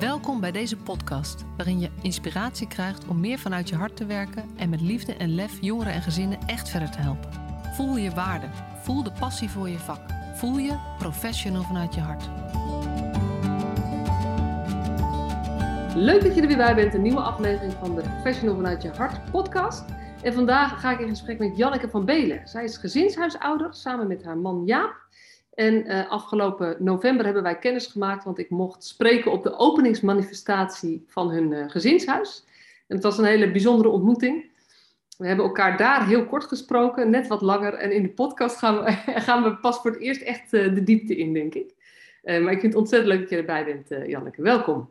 Welkom bij deze podcast, waarin je inspiratie krijgt om meer vanuit je hart te werken en met liefde en lef jongeren en gezinnen echt verder te helpen. Voel je waarde, voel de passie voor je vak, voel je professional vanuit je hart. Leuk dat je er weer bij bent, een nieuwe aflevering van de Professional vanuit je hart podcast. En vandaag ga ik in gesprek met Janneke van Belen. Zij is gezinshuisouder samen met haar man Jaap. En uh, afgelopen november hebben wij kennis gemaakt, want ik mocht spreken op de openingsmanifestatie van hun uh, gezinshuis. En het was een hele bijzondere ontmoeting. We hebben elkaar daar heel kort gesproken, net wat langer. En in de podcast gaan we, gaan we pas voor het eerst echt uh, de diepte in, denk ik. maar ik vind het ontzettend leuk dat je erbij bent, Janneke. Welkom.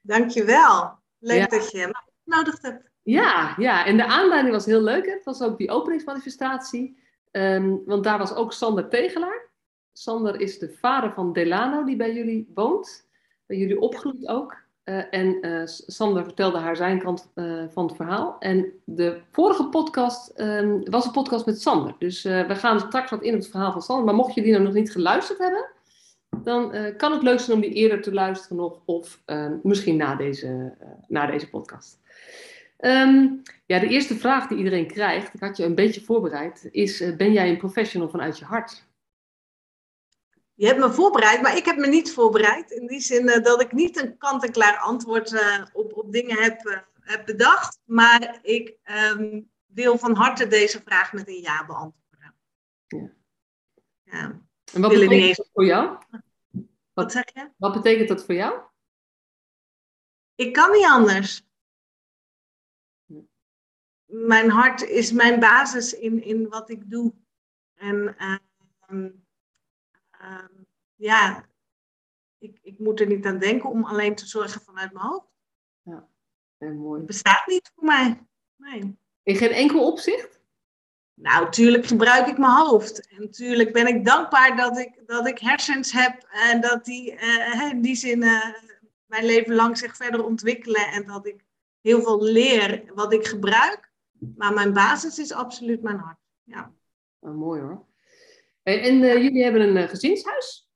Dankjewel. Leuk ja. dat je me uitgenodigd hebt. Ja, ja, en de aanleiding was heel leuk. Het was ook die openingsmanifestatie. Um, want daar was ook Sander Tegelaar. Sander is de vader van Delano, die bij jullie woont. Bij jullie opgroeit ook. Uh, en uh, Sander vertelde haar zijn kant uh, van het verhaal. En de vorige podcast um, was een podcast met Sander. Dus we gaan straks wat in op het verhaal van Sander. Maar mocht je die nou nog niet geluisterd hebben, dan kan het leuk zijn om die eerder te luisteren nog. Of ehm, misschien na deze, na deze podcast. Um, ja, de eerste vraag die iedereen krijgt, ik had je een beetje voorbereid, is: ben jij een professional vanuit je hart? Je hebt me voorbereid, maar ik heb me niet voorbereid. In die zin uh, dat ik niet een kant-en-klaar antwoord uh, op, op dingen heb, uh, heb bedacht. Maar ik um, wil van harte deze vraag met een ja beantwoorden. Ja. ja. En wat betekent dat voor jou? Wat, wat zeg je? Wat betekent dat voor jou? Ik kan niet anders. Mijn hart is mijn basis in, in wat ik doe. En um, um, ja, ik, ik moet er niet aan denken om alleen te zorgen vanuit mijn hoofd. Ja, heel mooi. Het bestaat niet voor mij. Nee. In geen enkel opzicht? Nou, tuurlijk gebruik ik mijn hoofd. En natuurlijk ben ik dankbaar dat ik, dat ik hersens heb en dat die uh, in die zin uh, mijn leven lang zich verder ontwikkelen en dat ik heel veel leer wat ik gebruik. Maar mijn basis is absoluut mijn hart. Ja. Oh, mooi hoor. En, en uh, jullie hebben een uh, gezinshuis?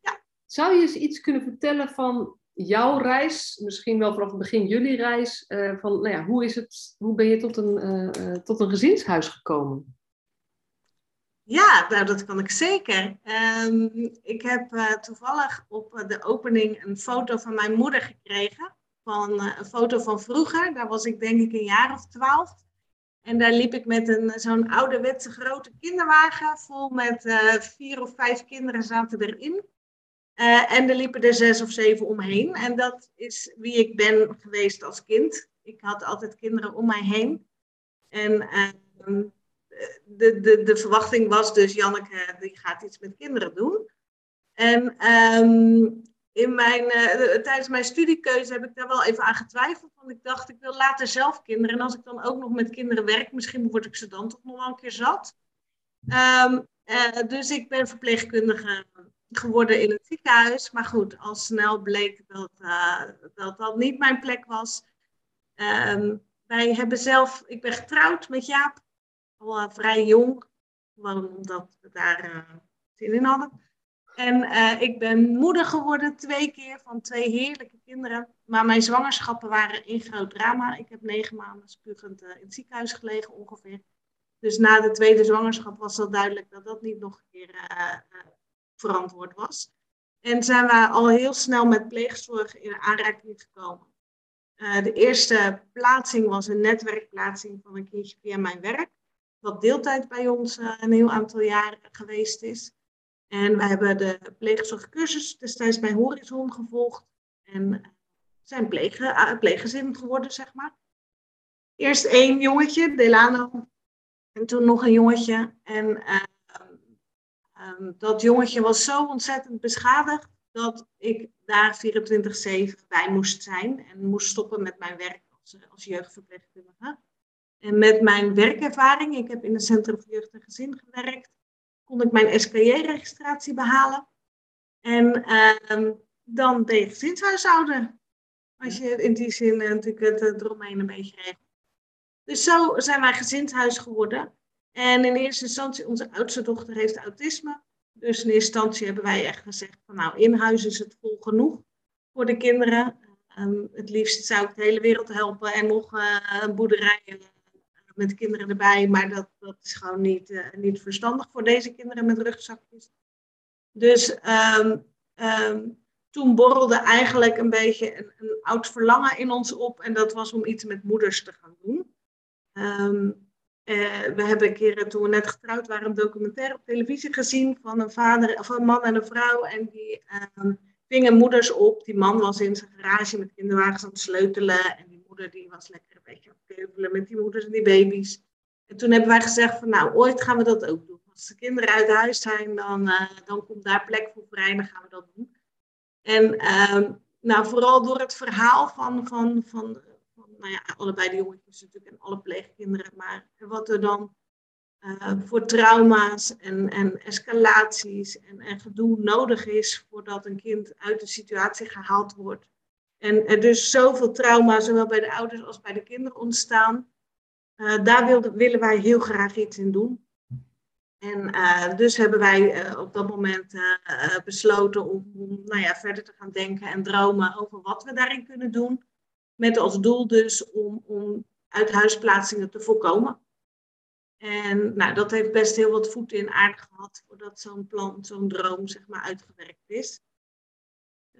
Ja. Zou je eens iets kunnen vertellen van jouw reis, misschien wel vanaf het begin jullie reis, uh, van nou ja, hoe, is het, hoe ben je tot een, tot een gezinshuis gekomen? Ja, nou, dat kan ik zeker. Um, ik heb toevallig op de opening een foto van mijn moeder gekregen. Van, een foto van vroeger, daar was ik denk ik een jaar of twaalf. En daar liep ik met een, zo'n ouderwetse grote kinderwagen vol met uh, vier of vijf kinderen zaten erin. Uh, en er liepen er zes of zeven omheen. En dat is wie ik ben geweest als kind. Ik had altijd kinderen om mij heen. En uh, de, de, de verwachting was dus, Janneke die gaat iets met kinderen doen. En um, in mijn, uh, tijdens mijn studiekeuze heb ik daar wel even aan getwijfeld. Want ik dacht, ik wil later zelf kinderen. En als ik dan ook nog met kinderen werk, misschien word ik ze dan toch nog wel een keer zat. Um, uh, dus ik ben verpleegkundige geworden in het ziekenhuis. Maar goed, al snel bleek dat uh, dat, dat niet mijn plek was. Um, wij hebben zelf, ik ben getrouwd met Jaap, al vrij jong. Omdat we daar zin in hadden. En uh, ik ben moeder geworden twee keer van twee heerlijke kinderen. Maar mijn zwangerschappen waren in groot drama. Ik heb negen maanden spuugend uh, in het ziekenhuis gelegen ongeveer. Dus na de tweede zwangerschap was al duidelijk dat dat niet nog een keer uh, verantwoord was. En zijn we al heel snel met pleegzorg in aanraking gekomen. de eerste plaatsing was een netwerkplaatsing van een kindje via mijn werk. Wat deeltijd bij ons een heel aantal jaren geweest is. En we hebben de pleegzorgcursus destijds bij Horizon gevolgd. En zijn pleeg, uh, pleeggezin geworden, zeg maar. Eerst één jongetje, Delano. En toen nog een jongetje. En uh, um, dat jongetje was zo ontzettend beschadigd dat ik daar 24-7 bij moest zijn. En moest stoppen met mijn werk als, als jeugdverpleegkundige. En met mijn werkervaring, ik heb in het Centrum voor Jeugd en Gezin gewerkt kon ik mijn SKJ-registratie behalen. En uh, dan ben je gezinshuishouder. Als je in die zin uh, natuurlijk het uh, eromheen een beetje regelt. Dus zo zijn wij gezinshuis geworden. En in eerste instantie, onze oudste dochter heeft autisme. Dus in eerste instantie hebben wij echt gezegd van nou, in huis is het vol genoeg. voor de kinderen. Ehm, het liefst zou ik de hele wereld helpen en nog een boerderij met kinderen erbij. Maar dat, dat is gewoon niet, niet verstandig voor deze kinderen met rugzakjes. Dus um, toen borrelde eigenlijk een beetje een, een, oud verlangen in ons op. En dat was om iets met moeders te gaan doen. Ehm, eh, we hebben een keer, toen we net getrouwd waren, een documentaire op televisie gezien van een, vader, of een man en een vrouw. En die vingen moeders op. Die man was in zijn garage met kinderwagens aan het sleutelen. Die was lekker een beetje aan het met die moeders en die baby's. En toen hebben wij gezegd van nou, ooit gaan we dat ook doen. Als de kinderen uit huis zijn, dan, uh, dan komt daar plek voor vrij en dan gaan we dat doen. En ehm, nou, vooral door het verhaal van, van, van, van nou ja, allebei de jongetjes natuurlijk en alle pleegkinderen, maar wat er dan uh, voor trauma's en, en escalaties en, en gedoe nodig is voordat een kind uit de situatie gehaald wordt. En er dus zoveel trauma, zowel bij de ouders als bij de kinderen ontstaan. Uh, daar willen wij heel graag iets in doen. En uh, dus hebben wij uh, op dat moment besloten om, om nou ja, verder te gaan denken en dromen over wat we daarin kunnen doen. Met als doel dus om, om uithuisplaatsingen te voorkomen. En nou, dat heeft best heel wat voeten in aarde gehad voordat zo'n plan, zo'n droom zeg maar uitgewerkt is.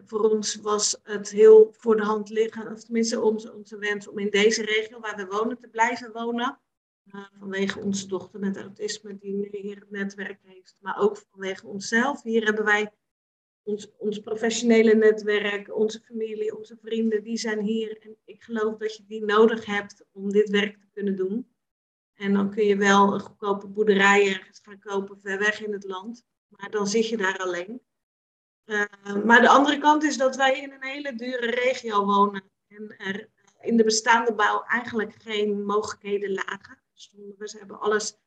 Voor ons was het heel voor de hand liggen, of tenminste onze, wens om in deze regio waar we wonen te blijven wonen. Uh, vanwege onze dochter met autisme die nu hier het netwerk heeft, maar ook vanwege onszelf. Hier hebben wij ons, ons professionele netwerk, onze familie, onze vrienden, die zijn hier. En ik geloof dat je die nodig hebt om dit werk te kunnen doen. En dan kun je wel een goedkope boerderij ergens gaan kopen ver weg in het land, maar dan zit je daar alleen. Uh, maar de andere kant is dat wij in een hele dure regio wonen en er in de bestaande bouw eigenlijk geen mogelijkheden lagen stonden we. Hebben alles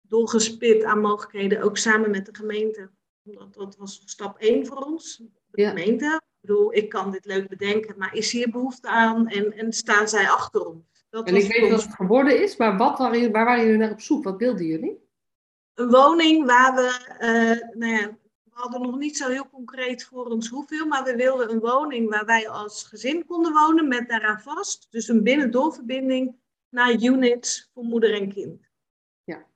doorgespit aan mogelijkheden, ook samen met de gemeente. Omdat dat was stap één voor ons. De gemeente. Ik bedoel, ik kan dit leuk bedenken, maar is hier behoefte aan en, en staan zij achter ons? Dat en ik weet wat het geworden is, maar wat waren, waar waren jullie naar op zoek? Wat wilden jullie? Een woning waar we, uh, nou ja, we hadden nog niet zo heel concreet voor ons hoeveel, maar we wilden een woning waar wij als gezin konden wonen met daaraan vast. Dus een binnendoorverbinding naar units voor moeder en kind. Ja.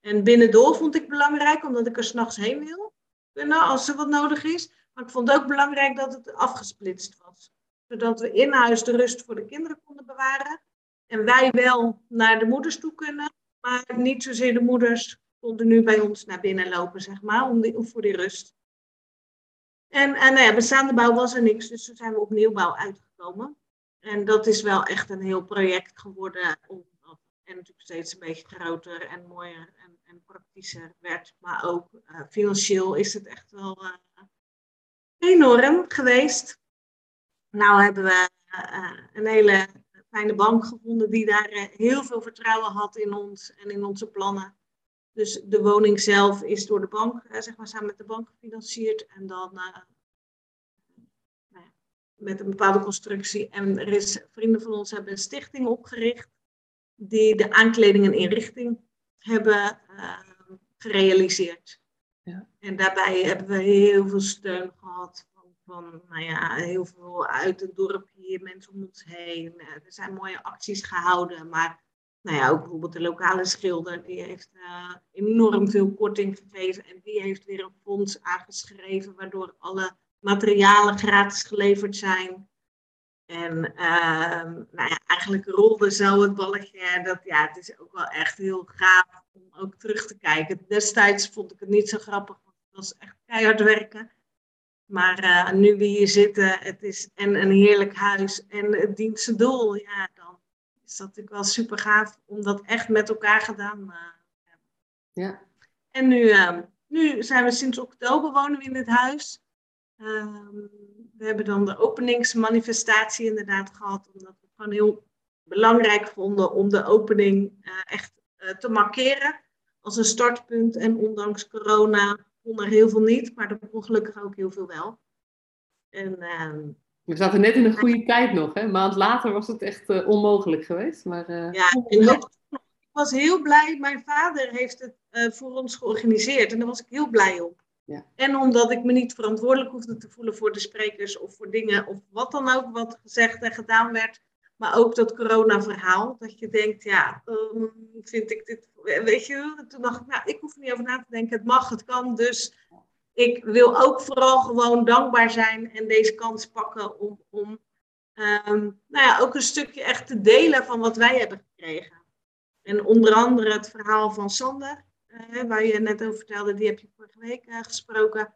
En binnendoor vond ik belangrijk, omdat ik er s'nachts heen wil kunnen als er wat nodig is. Maar ik vond ook belangrijk dat het afgesplitst was. Zodat we in huis de rust voor de kinderen konden bewaren. En wij wel naar de moeders toe kunnen, maar niet zozeer de moeders konden nu bij ons naar binnen lopen, zeg maar, om, om voor die rust. En, en nou ja, bestaande bouw was er niks, dus toen zijn we op nieuwbouw uitgekomen. En dat is wel echt een heel project geworden. En natuurlijk steeds een beetje groter en mooier en, en praktischer werd. Maar ook uh, financieel is het echt wel uh, enorm geweest. Nou hebben we uh, een hele fijne bank gevonden die daar heel veel vertrouwen had in ons en in onze plannen. Dus de woning zelf is door de bank, zeg maar samen met de bank gefinancierd. En dan met een bepaalde constructie. En er is, vrienden van ons hebben een stichting opgericht die de aankleding en inrichting hebben uh, gerealiseerd. Ja. En daarbij hebben we heel veel steun gehad van, van nou ja, heel veel uit het dorp hier, mensen om ons heen. Uh, er zijn mooie acties gehouden, maar nou ja, ook bijvoorbeeld de lokale schilder, die heeft uh, enorm veel korting gegeven en die heeft weer een fonds aangeschreven, waardoor alle materialen gratis geleverd zijn. En uh, nou ja, eigenlijk rolde zo het balletje. Dat, ja, het is ook wel echt heel gaaf om ook terug te kijken. Destijds vond ik het niet zo grappig, want het was echt keihard werken. Maar uh, nu we hier zitten, het is en een heerlijk huis en het dient zijn doel. Ja, is dat natuurlijk wel super gaaf om dat echt met elkaar gedaan te hebben. Ja. En nu, uh, nu zijn we sinds oktober wonen we in dit huis. Um, we hebben dan de openingsmanifestatie inderdaad gehad, omdat we het gewoon heel belangrijk vonden om de opening uh, echt uh, te markeren als een startpunt. En ondanks corona kon er heel veel niet, maar er kon gelukkig ook heel veel wel. En, uh, we zaten net in een goede tijd nog, hè? een maand later was het echt uh, onmogelijk geweest. Maar, ja, en ik was heel blij. Mijn vader heeft het voor ons georganiseerd en daar was ik heel blij om. Ja. En omdat ik me niet verantwoordelijk hoefde te voelen voor de sprekers of voor dingen of wat dan ook wat gezegd en gedaan werd. Maar ook dat corona-verhaal. Dat je denkt, ja, ehm, vind ik dit. Weet je, toen dacht ik, nou, ik hoef er niet over na te denken. Het mag, het kan. Dus ik wil ook vooral gewoon dankbaar zijn en deze kans pakken om, om ehm, nou ja, ook een stukje echt te delen van wat wij hebben gekregen. En onder andere het verhaal van Sander, uh, waar je net over vertelde, die heb je vorige week uh, gesproken.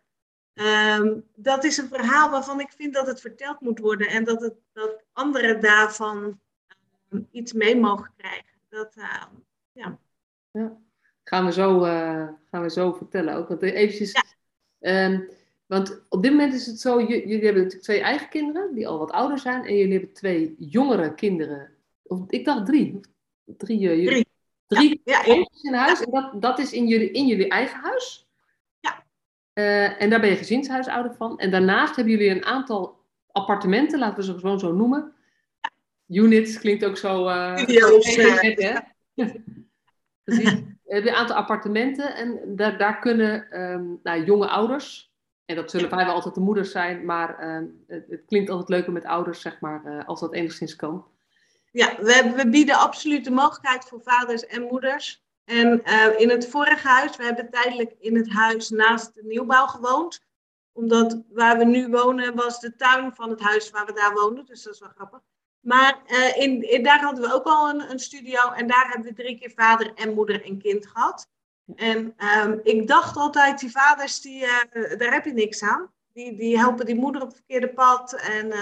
Um, dat is een verhaal waarvan ik vind dat het verteld moet worden en dat, het, dat anderen daarvan um, iets mee mogen krijgen. Dat, uh, ja. ja. Gaan we, zo, uh, gaan we zo vertellen ook. Want eventjes, ja. Um, want op dit moment is het zo, jullie hebben natuurlijk twee eigen kinderen die al wat ouder zijn en jullie hebben twee jongere kinderen. Of, ik dacht drie. Drie, uh, drie. drie ja, ja, in huis. En dat, dat is in jullie, in jullie eigen huis? Uh, en daar ben je gezinshuisouder van. En daarnaast hebben jullie een aantal appartementen, laten we ze gewoon zo noemen. Units klinkt ook zo. Uh, hè? Precies. We hebben een aantal appartementen en daar, daar kunnen um, nou, jonge ouders, en dat zullen vrijwel altijd de moeders zijn, maar um, het, het, klinkt altijd leuker met ouders, zeg maar, uh, als dat enigszins kan. Ja, we, we bieden absoluut de mogelijkheid voor vaders en moeders en uh, in het vorige huis, we hebben tijdelijk in het huis naast de nieuwbouw gewoond. Omdat waar we nu wonen was de tuin van het huis waar we daar woonden. Dus dat is wel grappig. Maar uh, in, in, daar hadden we ook al een, een, studio. En daar hebben we drie keer vader en moeder en kind gehad. En um, ik dacht altijd, die vaders, die, uh, daar heb je niks aan. Die, die helpen die moeder op het verkeerde pad. En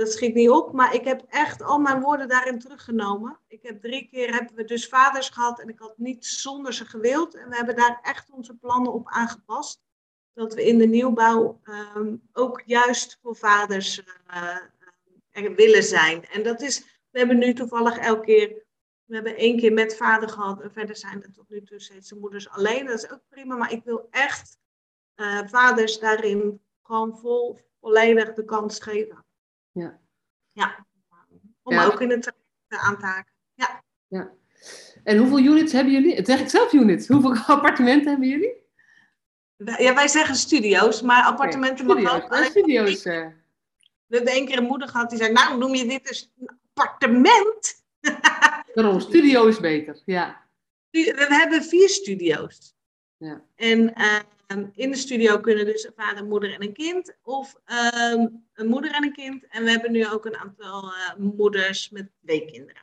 dat schiet niet op, maar ik heb echt al mijn woorden daarin teruggenomen. Ik heb drie keer hebben we dus vaders gehad en ik had niet zonder ze gewild. En we hebben daar echt onze plannen op aangepast. Dat we in de nieuwbouw um, ook juist voor vaders willen zijn. En dat is, we hebben nu toevallig elke keer, we hebben één keer met vader gehad en verder zijn er tot nu toe steeds de moeders alleen. Dat is ook prima, maar ik wil echt uh, vaders daarin gewoon vol, volledig de kans geven. Ja. Ja, om ja. ook in het aan te haken. Ja. ja. En hoeveel units hebben jullie? Het zeg ik zelf units. Hoeveel appartementen hebben jullie? Ja, wij zeggen studio's, maar appartementen okay. mag ook. studio's. We hebben één keer een moeder gehad die zei, nou noem je dit dus een appartement? Daarom, studio is beter, ja. We hebben vier studio's. Ja. En uh, in de studio kunnen dus een vader, moeder en een kind. Of um, een moeder en een kind. En we hebben nu ook een aantal uh, moeders met twee kinderen.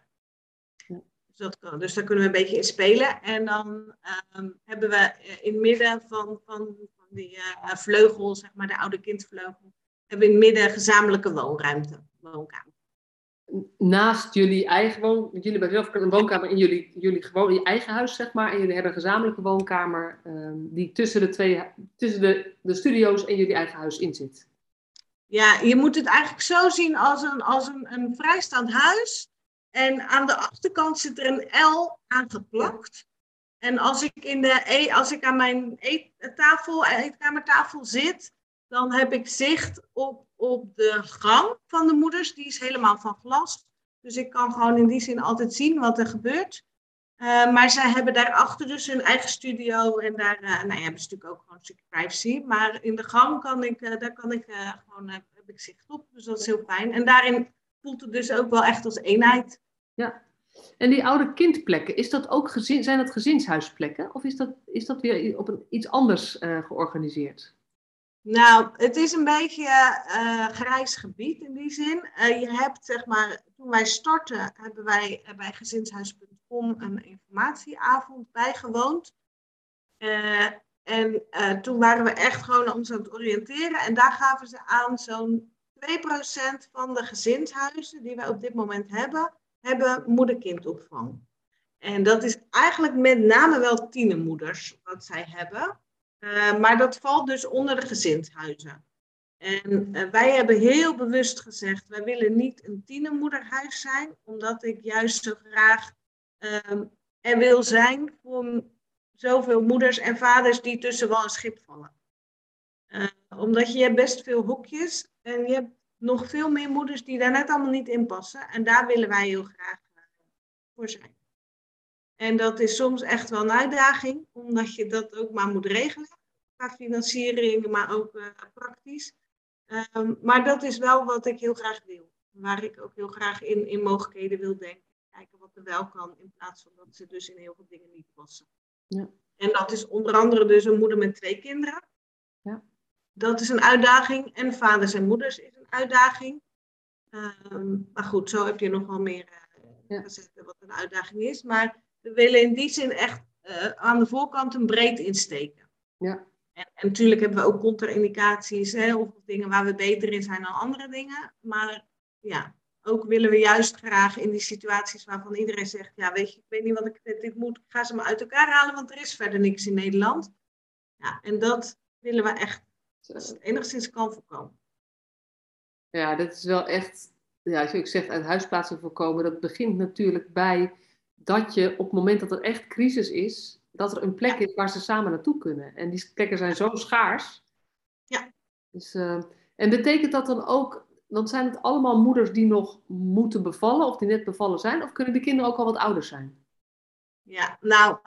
Ja. Dus, dat kan. dus daar kunnen we een beetje in spelen. En dan um, hebben we in het midden van, van, van die uh, vleugel, zeg maar de oude kindvleugel, hebben in het midden gezamenlijke woonruimte, woonkamer. Naast jullie eigen woon, jullie hebben zelf een woonkamer in jullie, jullie gewoon je eigen huis, zeg maar. En jullie hebben een gezamenlijke woonkamer um, die tussen, de, twee, tussen de, de studio's en jullie eigen huis in zit. Ja, je moet het eigenlijk zo zien als een, als een, een vrijstaand huis. En aan de achterkant zit er een L aangeplakt. En als ik, in de, e, als ik aan mijn eettafel, eetkamertafel zit, dan heb ik zicht op, op de gang van de moeders. Die is helemaal van glas. Dus ik kan gewoon in die zin altijd zien wat er gebeurt. Uh, maar zij hebben daarachter dus hun eigen studio. En daar uh, nou, hebben ze natuurlijk ook gewoon een stukje privacy. Maar in de gang kan ik, uh, daar kan ik gewoon, heb ik zicht op. Dus dat is heel fijn. En daarin voelt het dus ook wel echt als eenheid. Ja. En die oude kindplekken, is dat ook gezin, zijn dat gezinshuisplekken? Of is dat, is dat weer op een, iets anders georganiseerd? Nou, het is een beetje uh, grijs gebied in die zin. Uh, je hebt, zeg maar, toen wij startten, hebben wij bij gezinshuis.com een informatieavond bijgewoond. En toen waren we echt gewoon ons aan het oriënteren. En daar gaven ze aan, zo'n 2% van de gezinshuizen die wij op dit moment hebben, hebben moeder-kindopvang. En dat is eigenlijk met name wel tienermoeders wat zij hebben. Uh, maar dat valt dus onder de gezinshuizen. En uh, wij hebben heel bewust gezegd, wij willen niet een tienermoederhuis zijn, omdat ik juist zo graag uh, er wil zijn voor zoveel moeders en vaders die tussen wel een schip vallen. Eh, omdat je hebt best veel hokjes en je hebt nog veel meer moeders die daar net allemaal niet in passen. En daar willen wij heel graag voor zijn. En dat is soms echt wel een uitdaging, omdat je dat ook maar moet regelen. qua financiering, maar ook uh, praktisch. Ehm, maar dat is wel wat ik heel graag wil. Waar ik ook heel graag in, in mogelijkheden wil denken. Kijken wat er wel kan, in plaats van dat ze dus in heel veel dingen niet passen. Ja. En dat is onder andere dus een moeder met twee kinderen. Ja. Dat is een uitdaging. En vaders en moeders is een uitdaging. Ehm, maar goed, zo heb je nog wel meer uh, ja. wat een uitdaging is. Maar we willen in die zin echt uh, aan de voorkant een breed insteken. Ja. En, en, natuurlijk hebben we ook contra-indicaties of dingen waar we beter in zijn dan andere dingen. Maar ja, ook willen we juist graag in die situaties waarvan iedereen zegt, ja weet je, ik weet niet wat ik met dit moet, ik ga ze maar uit elkaar halen, want er is verder niks in Nederland. Ja, en dat willen we echt, als het enigszins kan voorkomen. Ja, dat is wel echt, ja, als je ook zegt uit huisplaatsing voorkomen, dat begint natuurlijk bij dat je op het moment dat er echt crisis is, dat er een plek is waar ze samen naartoe kunnen. En die plekken zijn zo schaars. Ja. Dus, uh, en betekent dat dan ook, want zijn het allemaal moeders die nog moeten bevallen of die net bevallen zijn, of kunnen de kinderen ook al wat ouder zijn? Ja, nou,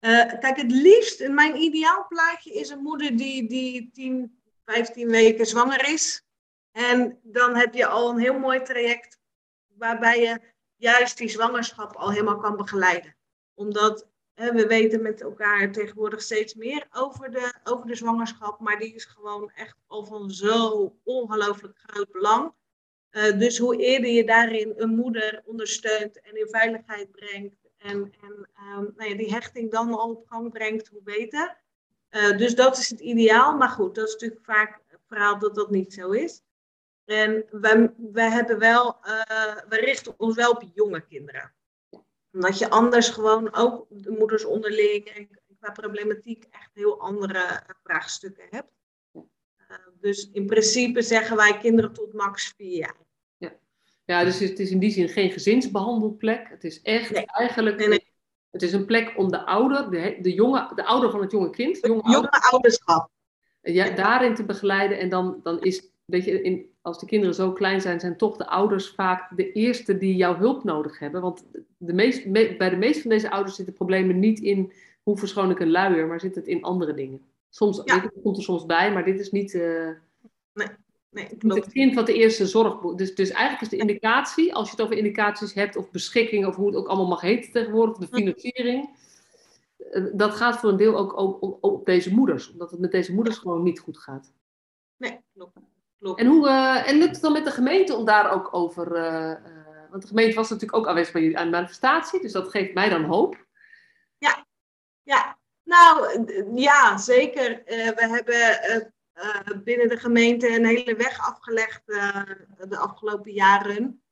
uh, kijk, het liefst, in mijn ideaalplaatje is een moeder die, die 10, 15 weken zwanger is. En dan heb je al een heel mooi traject waarbij je juist die zwangerschap al helemaal kan begeleiden. Omdat hè, we weten met elkaar tegenwoordig steeds meer over de, over de zwangerschap, maar die is gewoon echt al van zo ongelooflijk groot belang. Uh, dus hoe eerder je daarin een moeder ondersteunt en in veiligheid brengt en, en um, nou ja, die hechting dan al op gang brengt, hoe beter. Uh, dus dat is het ideaal. Maar goed, dat is natuurlijk vaak het verhaal dat dat niet zo is. En wij, wij hebben wel, uh, we richten ons wel op jonge kinderen. Omdat je anders gewoon ook de moeders onderling en qua problematiek echt heel andere vraagstukken hebt. Uh, dus in principe zeggen wij kinderen tot max vier jaar. Ja, ja dus het is in die zin geen gezinsbehandelplek. Het is echt eigenlijk... Nee, nee. Het is een plek om de ouder, de, de, jonge, de ouder van het jonge kind, jonge, jonge ouderschap. Ja, daarin te begeleiden. En dan, dan is weet je, in, als de kinderen zo klein zijn, zijn toch de ouders vaak de eerste die jouw hulp nodig hebben. Want de meest, bij de meeste van deze ouders zitten problemen niet in hoe verschoon ik een luier, maar zit het in andere dingen. Soms ja. komt er soms bij, maar dit is niet, uh, nee, nee, het kind wat de eerste zorg. Dus, dus eigenlijk is de indicatie, als je het over indicaties hebt, of beschikking, of hoe het ook allemaal mag heten tegenwoordig, de financiering. Eh, dat gaat voor een deel ook op, op deze moeders, omdat het met deze moeders gewoon niet goed gaat. Nee, klopt. En, hoe, uh, en lukt het dan met de gemeente om daar ook over... Uh, want de gemeente was natuurlijk ook aanwezig bij jullie aan de manifestatie, dus dat geeft mij dan hoop. Ja, ja. nou ja, zeker. we hebben binnen de gemeente een hele weg afgelegd de afgelopen jaren.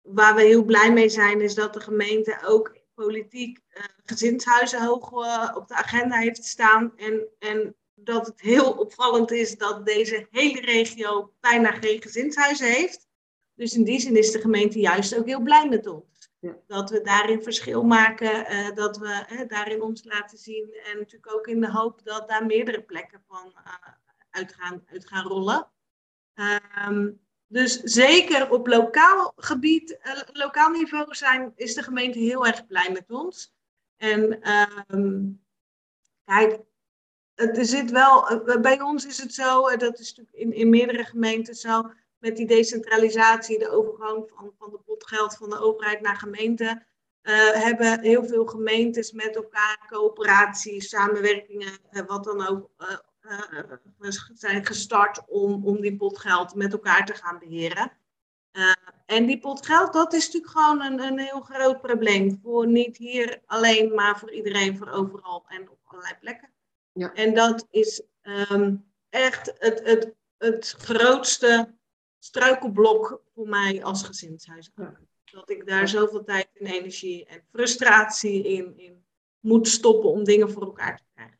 Waar we heel blij mee zijn, is dat de gemeente ook politiek gezinshuizen hoog op de agenda heeft staan. En, en dat het heel opvallend is dat deze hele regio bijna geen gezinshuizen heeft. Dus in die zin is de gemeente juist ook heel blij met ons. Ja. Dat we daarin verschil maken, uh, dat we uh, daarin ons laten zien. En natuurlijk ook in de hoop dat daar meerdere plekken van uh, uit, gaan, uit gaan rollen. Um, dus zeker op lokaal gebied, lokaal niveau zijn, is de gemeente heel erg blij met ons. En um, kijk, er zit wel, eh, bij ons is het zo, eh, dat is natuurlijk in, in meerdere gemeenten zo, met die decentralisatie, de overgang van, van de potgeld van de overheid naar gemeente, hebben heel veel gemeentes met elkaar coöperaties, samenwerkingen, wat dan ook, zijn gestart om, om die potgeld met elkaar te gaan beheren. en die potgeld, dat is natuurlijk gewoon een, een heel groot probleem. Voor niet hier alleen, maar voor iedereen, voor overal en op allerlei plekken. Ja. En dat is ehm, echt het, het, het grootste struikelblok voor mij als gezinshuisouder. Dat ik daar zoveel tijd en energie en frustratie in, in moet stoppen om dingen voor elkaar te krijgen.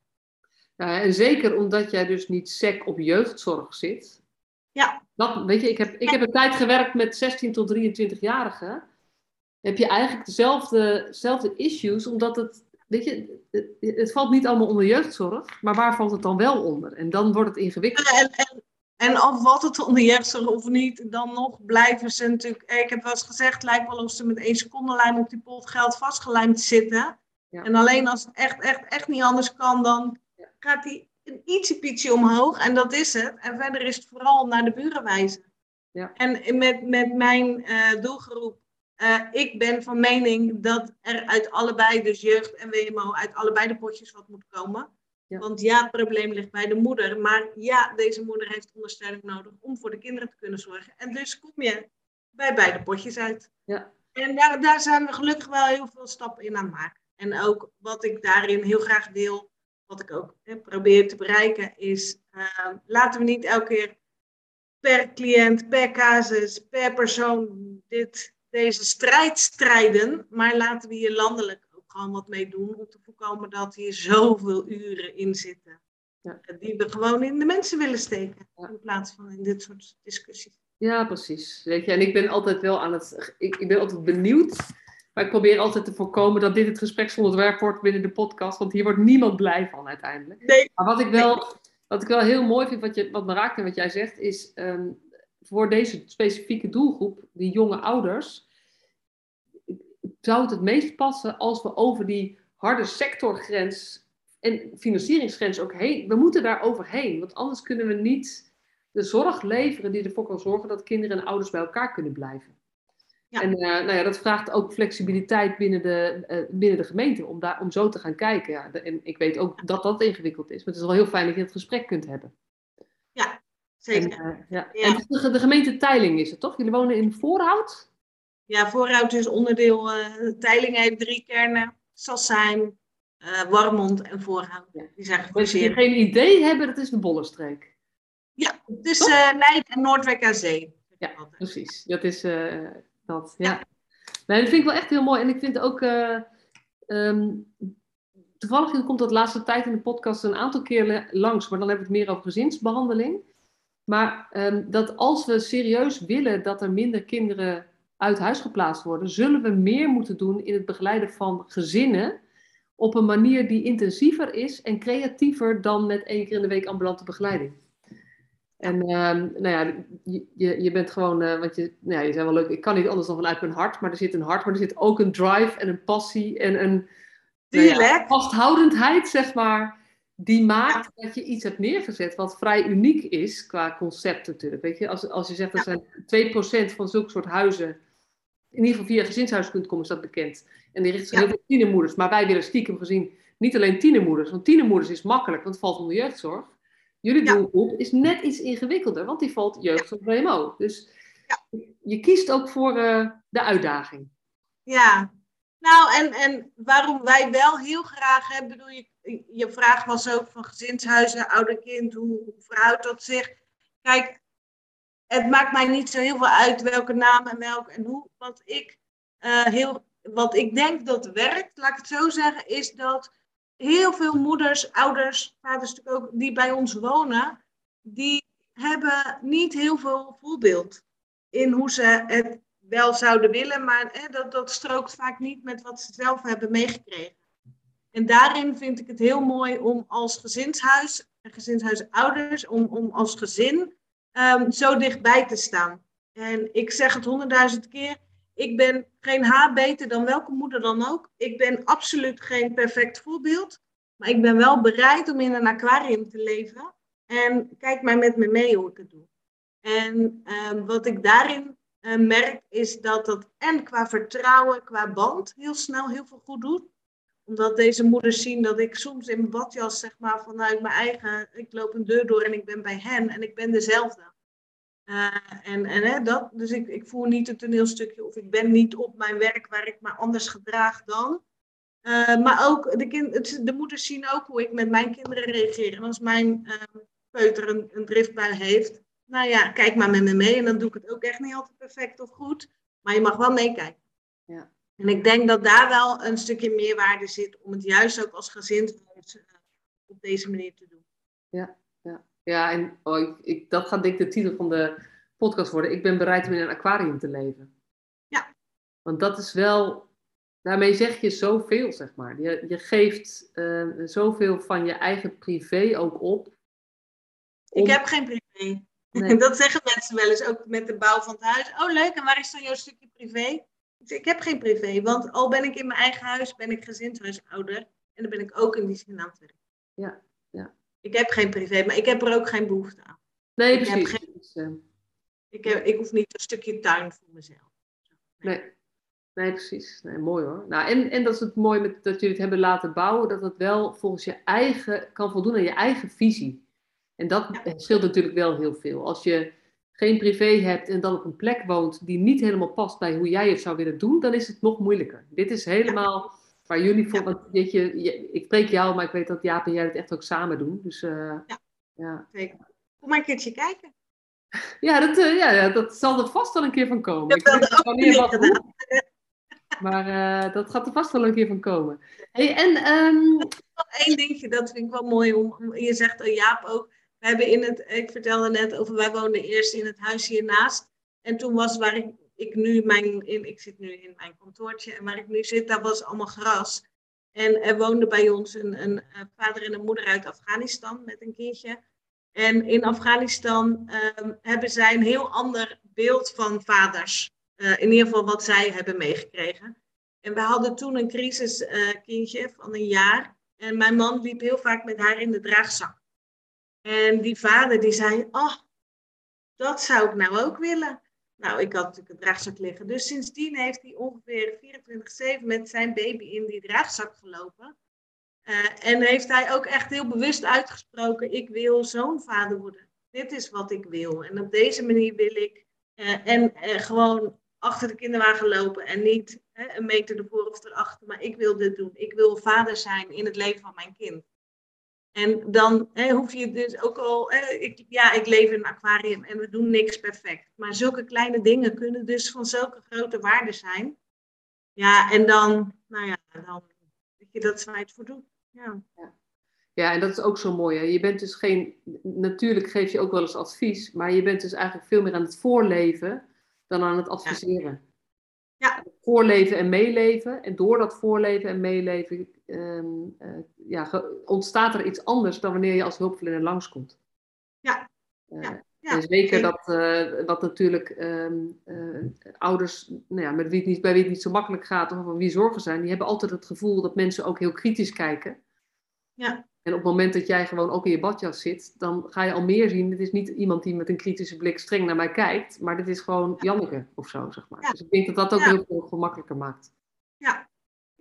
Ja, en zeker omdat jij dus niet sec op jeugdzorg zit. Ja. Dat, weet je, ik heb, ik heb een tijd gewerkt met 16 tot 23-jarigen. Heb je eigenlijk dezelfde, dezelfde issues, omdat het weet je, het, valt niet allemaal onder jeugdzorg, maar waar valt het dan wel onder? En dan wordt het ingewikkeld. En, en, en of wat het onder jeugdzorg of niet, dan nog blijven ze natuurlijk. Ik heb wel eens gezegd, lijkt wel of ze met één secondenlijm op die pot geld vastgelijmd zitten. En alleen als het echt, echt, echt niet anders kan, dan gaat die een ietsje omhoog en dat is het. En verder is het vooral naar de buren wijzen. Ja. En met, met mijn uh, doelgroep, uh, ik ben van mening dat er uit allebei, dus jeugd en WMO, uit allebei de potjes wat moet komen. Ja. Want ja, het probleem ligt bij de moeder. Maar ja, deze moeder heeft ondersteuning nodig om voor de kinderen te kunnen zorgen. En dus kom je bij beide potjes uit. Ja. En daar, daar zijn we gelukkig wel heel veel stappen in aan het maken. En ook wat ik daarin heel graag deel, wat ik ook hè, probeer te bereiken, is uh, laten we niet elke keer per cliënt, per casus, per persoon dit, deze strijd strijden, maar laten we hier landelijk ook gewoon wat mee doen om te voorkomen dat hier zoveel uren in zitten. Ja. Die we gewoon in de mensen willen steken, in plaats van in dit soort discussies. Ja, precies. Weet je, en ik ben altijd wel aan het. Ik, ik ben altijd benieuwd. Maar ik probeer altijd te voorkomen dat dit het gespreksonderwerp wordt binnen de podcast. Want hier wordt niemand blij van uiteindelijk. Nee. Maar wat ik wel, wat ik wel heel mooi vind, wat, je, wat me raakt en wat jij zegt, is ehm, voor deze specifieke doelgroep, die jonge ouders, zou het het meest passen als we over die harde sectorgrens en financieringsgrens ook heen. We moeten daar overheen, want anders kunnen we niet de zorg leveren die ervoor kan zorgen dat kinderen en ouders bij elkaar kunnen blijven. Ja. En uh, nou ja, dat vraagt ook flexibiliteit binnen de, uh, binnen de gemeente om, daar, om zo te gaan kijken. Ja, en ik weet ook dat dat ingewikkeld is, maar het is wel heel fijn dat je het gesprek kunt hebben. Zeker. En, uh, ja. ja. en de, de, gemeente Teiling is het toch? Jullie wonen in Voorhout? Ja, Voorhout is onderdeel. Teiling heeft drie kernen: Sassheim, Warmond en Voorhout. Ja. Die zijn Mensen die geen idee hebben, dat is de Bollenstreek. Ja, tussen uh, Leid en Noordwijk aan Zee. Ja, precies. Dat is uh, dat, ja. ja. Nee, dat vind ik wel echt heel mooi. En ik vind ook, um, toevallig komt dat de laatste tijd in de podcast een aantal keer langs, maar dan hebben we het meer over gezinsbehandeling. Maar um, dat als we serieus willen dat er minder kinderen uit huis geplaatst worden, zullen we meer moeten doen in het begeleiden van gezinnen op een manier die intensiever is en creatiever dan met één keer in de week ambulante begeleiding. En uh, nou ja, je, je bent gewoon, uh, want je, nou ja, je zei wel leuk, ik kan niet anders dan vanuit mijn hart, maar er zit een hart, maar er zit ook een drive en een passie en een nou ja, vasthoudendheid, zeg maar, die maakt dat je iets hebt neergezet wat vrij uniek is qua concept natuurlijk. Weet je, als, als je zegt, er zijn 2% van zulke soort huizen, in ieder geval via komen, is dat bekend. En die richten zich heel veel tienermoeders, maar wij willen stiekem gezien niet alleen tienermoeders, want tienermoeders is makkelijk, want het valt onder jeugdzorg. Jullie doelgroep is net iets ingewikkelder, want die valt jeugd op WMO. Dus je kiest ook voor uh, de uitdaging. Ja, nou en, en waarom wij wel heel graag hebben, bedoel je, je vraag was ook van gezinshuizen, ouder kind, hoe, hoe verhoudt dat zich? Kijk, het maakt mij niet zo heel veel uit welke naam en welk en hoe. Wat ik, uh, heel, wat ik denk dat werkt, laat ik het zo zeggen, is dat heel veel moeders, ouders, vaders natuurlijk ook, die bij ons wonen, die hebben niet heel veel voorbeeld in hoe ze het wel zouden willen, maar hè, dat, dat strookt vaak niet met wat ze zelf hebben meegekregen. En daarin vind ik het heel mooi om als gezinshuis en gezinshuisouders, om, om als gezin um, zo dichtbij te staan. En ik zeg het honderdduizend keer, ik ben geen haar beter dan welke moeder dan ook. Ik ben absoluut geen perfect voorbeeld. Maar ik ben wel bereid om in een aquarium te leven. En kijk maar met me mee hoe ik het doe. En um, wat ik daarin merk is dat dat en qua vertrouwen, qua band heel snel heel veel goed doet. Omdat deze moeders zien dat ik soms in mijn badjas zeg maar vanuit mijn eigen, ik loop een deur door en ik ben bij hen en ik ben dezelfde. Uh, en en hè, dat, dus ik, ik voel niet een toneelstukje of ik ben niet op mijn werk waar ik me anders gedraag dan. Uh, maar ook de, kind, de moeders zien ook hoe ik met mijn kinderen reageer. Als mijn uh, peuter een, een driftbui heeft, nou ja, kijk maar met me mee. En dan doe ik het ook echt niet altijd perfect of goed. Maar je mag wel meekijken. Ja. En ik denk dat daar wel een stukje meerwaarde zit om het juist ook als gezinshuis uh, op deze manier te doen. Ja, ja. Ja, en oh, ik, ik, dat gaat denk ik de titel van de podcast worden. Ik ben bereid om in een aquarium te leven. Ja. Want dat is wel, daarmee zeg je zoveel, zeg maar. Je, je geeft uh, zoveel van je eigen privé ook op. Om... Ik heb geen privé. Nee. Dat zeggen mensen wel eens, ook met de bouw van het huis. Oh leuk, en waar is dan jouw stukje privé? Ik heb geen privé, want al ben ik in mijn eigen huis, ben ik gezinshuisouder. En dan ben ik ook in die zin aan het werk. Ja, ja. ik heb geen privé, maar ik heb er ook geen behoefte aan. Nee, Ik heb precies. geen- Dus, eh, Ik, heb, ik hoef niet een stukje tuin voor mezelf. nee. nee, precies. Nee, mooi hoor. Nou, en, en dat is het mooie met, dat jullie het hebben laten bouwen, dat het wel volgens je eigen, kan voldoen aan je eigen visie. En dat Ja. scheelt natuurlijk wel heel veel. Als je geen privé hebt en dan op een plek woont die niet helemaal past bij hoe jij het zou willen doen, dan is het nog moeilijker. Dit is helemaal waar jullie voor, want weet je, ik spreek jou, maar ik weet dat Jaap en jij het echt ook samen doen. Dus eh, Ja. ja. Zeker. Kom maar een keertje kijken. Ja, dat, eh, ja, dat zal er vast wel een keer van komen. Ik weet wanneer wat hoe, maar eh, dat gaat er vast wel een keer van komen. Hey, en ehm, Nog één dingetje, dat vind ik wel mooi. Om, om- je zegt, oh, Jaap ook, we hebben in het, ik vertelde net over, wij woonden eerst in het huis hiernaast. En toen was waar ik, ik nu mijn, in, ik zit nu in mijn kantoortje en waar ik nu zit, daar was allemaal gras. En er woonde bij ons een, een, vader en een moeder uit Afghanistan met een kindje. En in Afghanistan ehm, hebben zij een heel ander beeld van vaders. Eh, in ieder geval wat zij hebben meegekregen. En we hadden toen een crisiskindje van een jaar. En mijn man liep heel vaak met haar in de draagzak. En die vader die zei, oh, dat zou ik nou ook willen. Nou, ik had natuurlijk een draagzak liggen. Dus sindsdien heeft hij ongeveer 24-7 met zijn baby in die draagzak gelopen. Eh, en heeft hij ook echt heel bewust uitgesproken, ik wil zo'n vader worden. Dit is wat ik wil. En op deze manier wil ik. eh, en eh, gewoon achter de kinderwagen lopen en niet een meter ervoor of erachter. Maar ik wil dit doen. Ik wil vader zijn in het leven van mijn kind. En dan hè, hoef je dus ook al, hè, ik, ja, ik leef in een aquarium en we doen niks perfect. Maar zulke kleine dingen kunnen dus van zulke grote waarde zijn. Ja, en dan, nou ja, dan weet je dat zij het voor doen. Ja. ja, en dat is ook zo mooi. Hè? Je bent dus geen, natuurlijk geef je ook wel eens advies, maar je bent dus eigenlijk veel meer aan het voorleven dan aan het adviseren. Ja. Voorleven en meeleven. En door dat voorleven en meeleven ehm, eh, ja, ontstaat er iets anders dan wanneer je als hulpverlener langskomt. Ja. Eh, Ja. Ja, en zeker dat, eh, dat natuurlijk ehm, eh, ouders, nou ja, met wie het niet, bij wie het niet zo makkelijk gaat of van wie zorgen zijn, die hebben altijd het gevoel dat mensen ook heel kritisch kijken. Ja. En op het moment dat jij gewoon ook in je badjas zit, dan ga je al meer zien. Het is niet iemand die met een kritische blik streng naar mij kijkt, maar dit is gewoon Janneke of zo, zeg maar. Ja. Dus ik denk dat dat ook Ja. heel veel gemakkelijker maakt. Ja.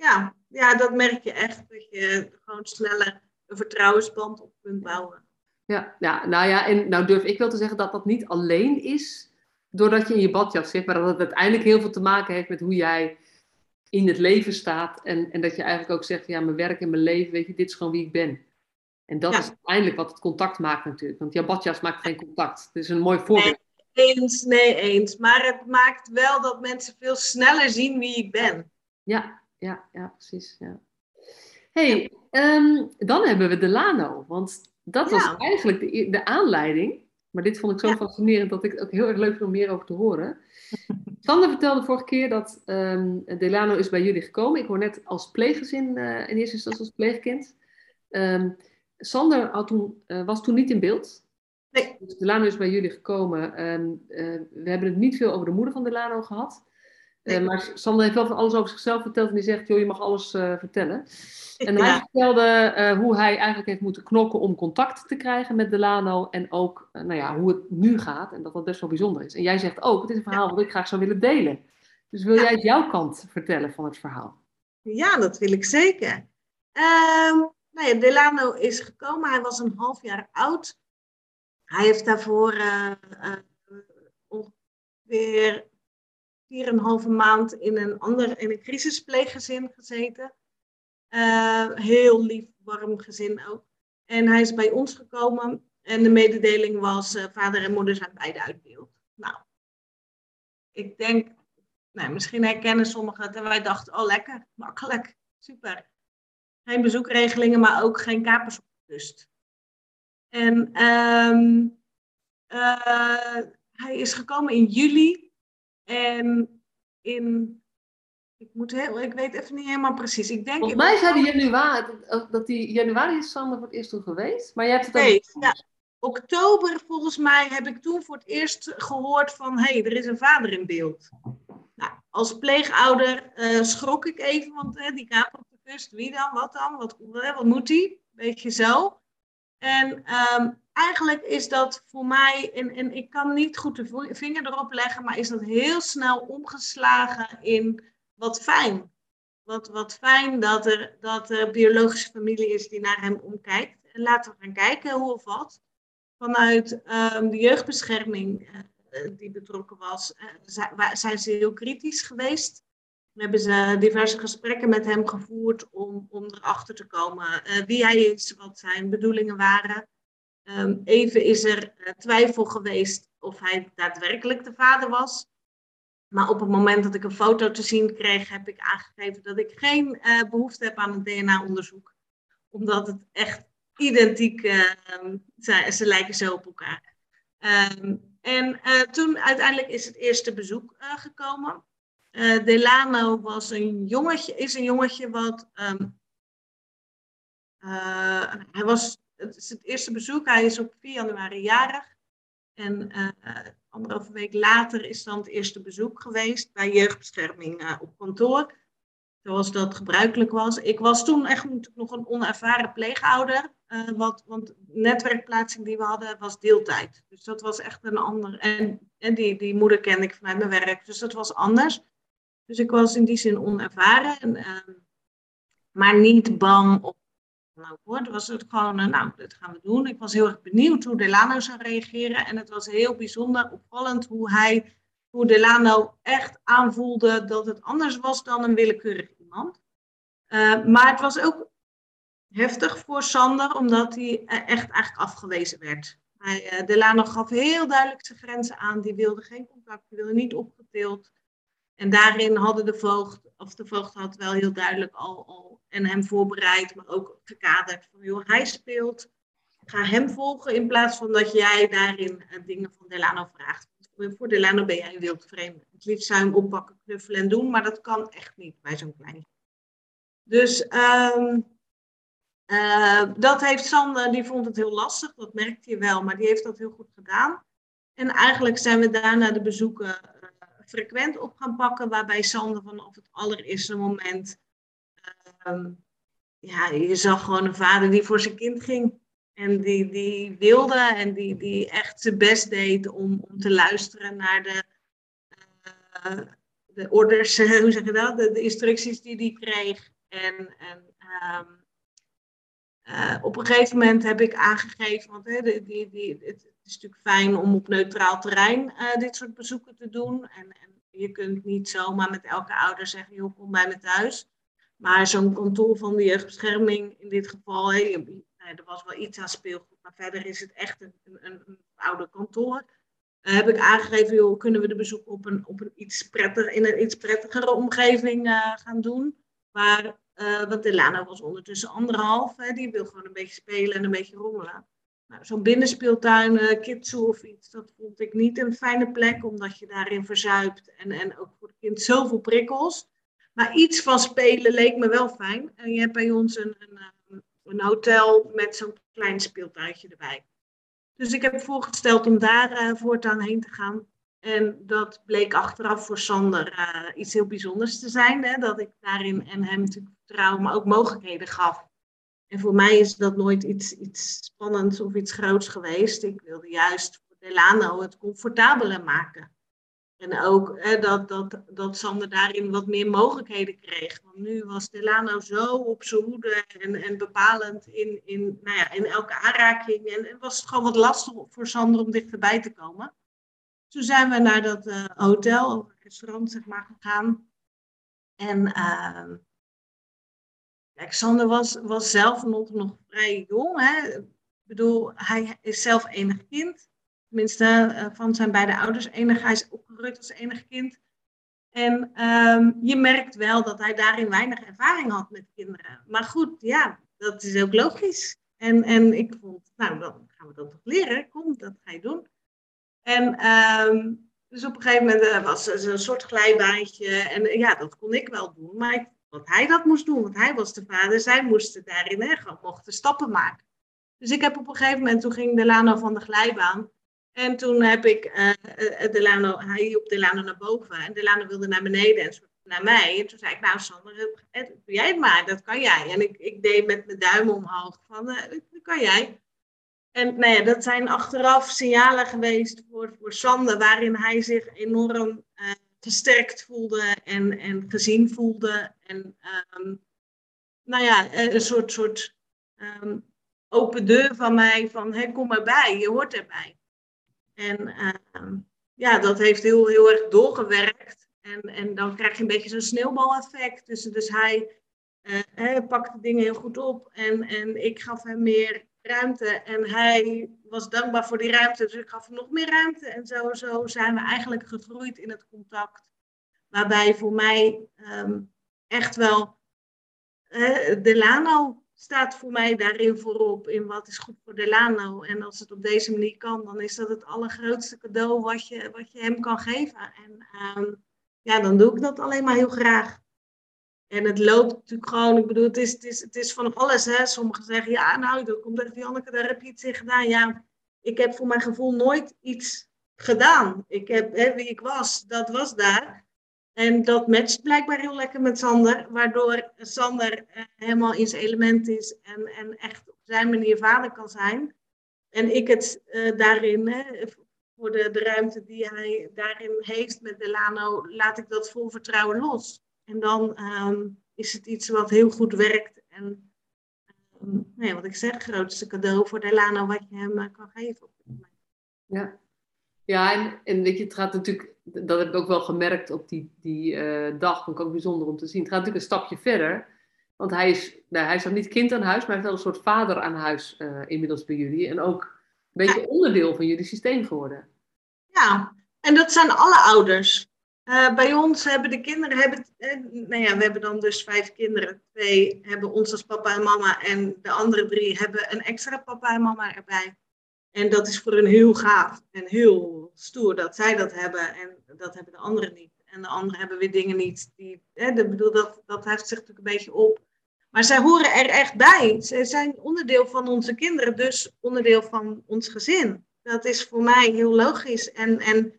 Ja. ja, dat merk je echt. Dat je gewoon sneller een vertrouwensband op kunt bouwen. Ja, ja, nou ja, en nou durf ik wel te zeggen dat dat niet alleen is doordat je in je badjas zit, maar dat het uiteindelijk heel veel te maken heeft met hoe jij in het leven staat. En, en dat je eigenlijk ook zegt, ja, mijn werk en mijn leven, weet je, dit is gewoon wie ik ben. En dat Ja. is uiteindelijk wat het contact maakt natuurlijk. Want jouw badjas maakt geen contact. Het is een mooi voorbeeld. Eens, nee, eens. Maar het maakt wel dat mensen veel sneller zien wie ik ben. Ja, ja, ja, precies. Ja. hey, ehm, dan hebben we Delano. Want dat was Ja. eigenlijk de, de aanleiding. Maar dit vond ik zo Ja. fascinerend dat ik het ook heel erg leuk vind om meer over te horen. Sander vertelde vorige keer dat ehm, Delano is bij jullie gekomen. Ik hoor net als pleeggezin, eh, in eerste instantie als pleegkind. Ehm, Sander had toen, eh, was toen niet in beeld. Nee. Dus Delano is bij jullie gekomen. Eh, we hebben het niet veel over de moeder van Delano gehad. Eh, maar Sander heeft wel van alles over zichzelf verteld en die zegt, joh, je mag alles eh, vertellen. En hij vertelde eh, hoe hij eigenlijk heeft moeten knokken om contact te krijgen met Delano. En ook nou ja, hoe het nu gaat en dat dat best wel bijzonder is. En jij zegt ook, het is een verhaal wat ik graag zou willen delen. Dus wil Ja. jij jouw kant vertellen van het verhaal? Ja, dat wil ik zeker. Ehm nou ja, Delano is gekomen. Hij was een half jaar oud. Hij heeft daarvoor ongeveer 4,5 maand in een ander, in een crisispleeggezin gezeten. Eh, heel lief, warm gezin ook. En hij is bij ons gekomen en de mededeling was, eh, vader en moeder zijn beide uit beeld. Nou, ik denk, nou, misschien herkennen sommigen het en wij dachten, oh lekker, makkelijk, super. Geen bezoekregelingen, maar ook geen kapers op de kust. En ehm, eh, hij is gekomen in juli en in, ik, moet heel, ik weet even niet helemaal precies. Ik denk Volgens mij zei hij januari, dat, dat die januari is Sander voor het eerst toen geweest. Maar jij hebt het. Nee, ja. Oktober volgens mij heb ik toen voor het eerst gehoord van hé, hey, er is een vader in beeld. Nou, als pleegouder eh, schrok ik even, want hè, die kaper op de kust, wie dan, wat dan, wat, wat moet die? Weet je zo. En ehm, eigenlijk is dat voor mij, en, en ik kan niet goed de vinger erop leggen, maar is dat heel snel omgeslagen in wat fijn. Wat, wat fijn dat er, dat er biologische familie is die naar hem omkijkt. En laten we gaan kijken hoe of wat. Vanuit um, de jeugdbescherming uh, die betrokken was, uh, zijn ze heel kritisch geweest. We hebben ze diverse gesprekken met hem gevoerd om, om erachter te komen wie hij is, wat zijn bedoelingen waren. Um, even is er twijfel geweest of hij daadwerkelijk de vader was. Maar op het moment dat ik een foto te zien kreeg, heb ik aangegeven dat ik geen uh, behoefte heb aan een DNA-onderzoek. Omdat het echt identiek uh, zijn. Ze lijken zo op elkaar. Um, en uh, toen uiteindelijk is het eerste bezoek gekomen. Delano was een jongetje, is een jongetje wat. Hij was, het is het eerste bezoek. Hij is op 4 januari jarig. En anderhalve week later is dan het eerste bezoek geweest bij jeugdbescherming uh, op kantoor. Zoals dat gebruikelijk was. Ik was toen echt nog een onervaren pleegouder. Wat, want de netwerkplaatsing die we hadden was deeltijd. Dus dat was echt een ander. En, en die, die moeder kende ik vanuit mijn werk. Dus dat was anders. Dus ik was in die zin onervaren. En, uh, maar niet bang of nou hoor, was het gewoon, uh, nou, dit gaan we doen. Ik was heel erg benieuwd hoe Delano zou reageren. En het was heel bijzonder, opvallend hoe hij, hoe Delano echt aanvoelde dat het anders was dan een willekeurig iemand. Uh, maar het was ook heftig voor Sander, omdat hij echt eigenlijk afgewezen werd. Hij, uh, Delano gaf heel duidelijk zijn grenzen aan. Die wilde geen contact, die wilde niet opgetild. En daarin hadden de voogd, of de voogd had wel heel duidelijk al, al en hem voorbereid, maar ook gekaderd van, joh, hij speelt, ga hem volgen in plaats van dat jij daarin uh, dingen van Delano vraagt. Voor Delano ben jij een wildvreemde. Het liefst zou hem oppakken, knuffelen en doen, maar dat kan echt niet bij zo'n klein. Dus um, uh, dat heeft Sander, die vond het heel lastig, dat merkte je wel, maar die heeft dat heel goed gedaan. En eigenlijk zijn we daarna de bezoeken frequent op gaan pakken, waarbij Sander vanaf het allereerste moment um, ja, je zag gewoon een vader die voor zijn kind ging. En die, die wilde en die, die echt zijn best deed om, om te luisteren naar de, uh, de orders, hoe zeg je dat? De, instructies die hij kreeg. En, en um, uh, op een gegeven moment heb ik aangegeven, want hè, die, die, het is natuurlijk fijn om op neutraal terrein uh, dit soort bezoeken te doen. En, en je kunt niet zomaar met elke ouder zeggen, joh, kom bij me thuis. Maar zo'n kantoor van de jeugdbescherming in dit geval, hey, er was wel iets aan speelgoed, maar verder is het echt een, een, een oude kantoor. Uh, heb ik aangegeven, joh, kunnen we de bezoek op een, op een iets prettig, in een iets prettigere omgeving gaan doen. Maar, uh, want Delana was ondertussen anderhalf, hè, die wil gewoon een beetje spelen en een beetje rommelen. Nou, Zo'n binnenspeeltuin, uh, of iets, dat vond ik niet een fijne plek, omdat je daarin verzuipt en, en ook voor het kind zoveel prikkels. Maar iets van spelen leek me wel fijn. En je hebt bij ons een, een, eh, een hotel met zo'n klein speeltuintje erbij. Dus ik heb voorgesteld om daar uh, voortaan heen te gaan. En dat bleek achteraf voor Sander uh, iets heel bijzonders te zijn. Hè? Dat ik daarin en hem natuurlijk vertrouwen, maar ook mogelijkheden gaf. En voor mij is dat nooit iets, iets spannends of iets groots geweest. Ik wilde juist voor Delano het comfortabeler maken. En ook hè, dat, dat, dat Sander daarin wat meer mogelijkheden kreeg. Want nu was Delano zo op zijn hoede en, en bepalend in, in, nou ja, in elke aanraking. En, en was het gewoon wat lastig voor Sander om dichterbij te komen. Toen zijn we naar dat uh, hotel, of restaurant zeg maar, gegaan. En uh, Sander was, was zelf nog, nog vrij jong. Hè? Ik bedoel, hij is zelf enig kind tenminste uh, van zijn beide ouders enig. Hij is opgegroeid als enig kind. En um, je merkt wel dat hij daarin weinig ervaring had met kinderen. Maar goed, ja, dat is ook logisch. En, en ik vond, nou, dan gaan we dat toch leren. Kom, dat ga je doen. En um, dus op een gegeven moment uh, was er een soort glijbaantje. En uh, ja, dat kon ik wel doen. Maar wat hij dat moest doen, want hij was de vader. Zij moesten daarin hè, mochten stappen maken. Dus ik heb op een gegeven moment, toen ging Delano van de glijbaan. En toen heb ik uh, Delano, hij hielp Delano naar boven en Delano wilde naar beneden en naar mij. En toen zei ik, nou Sander, doe jij het maar, dat kan jij. En ik, ik deed met mijn duim omhoog van, dat kan jij. En nou dat zijn achteraf signalen geweest voor, voor Sander, waarin hij zich enorm uh, voelde en, en gezien voelde. En um, nou ja, een soort, soort um, open deur van mij van hey, kom erbij, je hoort erbij. En uh, ja, dat heeft heel, heel erg doorgewerkt. En, en dan krijg je een beetje zo'n sneeuwbaleffect. Dus, dus hij, hij pakte dingen heel goed op en, en ik gaf hem meer ruimte. En hij was dankbaar voor die ruimte, dus ik gaf hem nog meer ruimte. En zo, zo zijn we eigenlijk gegroeid in het contact. Waarbij voor mij um, echt wel Delano staat voor mij daarin voorop. In wat is goed voor Delano. En als het op deze manier kan, dan is dat het allergrootste cadeau wat je, wat je hem kan geven. En um, ja, dan doe ik dat alleen maar heel graag. En het loopt natuurlijk gewoon, ik bedoel, het is, het is, het is van alles. Hè? Sommigen zeggen, ja, nou, dat komt echt Janneke, daar heb je iets in gedaan. Ja, ik heb voor mijn gevoel nooit iets gedaan. Ik heb, hè, wie ik was, dat was daar. En dat matcht blijkbaar heel lekker met Sander, waardoor Sander eh, helemaal in zijn element is en, en echt op zijn manier vader kan zijn. En ik het uh, daarin, hè, voor de, de ruimte die hij daarin heeft met Delano, laat ik dat vol vertrouwen los. En dan um, is het iets wat heel goed werkt. En um, nee, wat ik zeg, het grootste cadeau voor Delano wat je hem uh, kan geven. Ja, ja en, en weet je, het gaat natuurlijk dat heb ik ook wel gemerkt op die, die uh, dag. Vond ik ook bijzonder om te zien. Het gaat natuurlijk een stapje verder. Want hij is, nou, hij is nog niet kind aan huis, maar hij is wel een soort vader aan huis uh, inmiddels bij jullie. En ook een beetje ja. onderdeel van jullie systeem geworden. Ja, en dat zijn alle ouders. Uh, bij ons hebben de kinderen, hebben, nou ja, we hebben dan dus vijf kinderen. Twee hebben ons als papa en mama en de andere drie hebben een extra papa en mama erbij. En dat is voor hen heel gaaf en heel stoer dat zij dat hebben en dat hebben de anderen niet. En de anderen hebben weer dingen niet. Die, bedoel, dat, dat heft zich natuurlijk een beetje op. Maar zij horen er echt bij. Zij zijn onderdeel van onze kinderen, dus onderdeel van ons gezin. Dat is voor mij heel logisch. En, en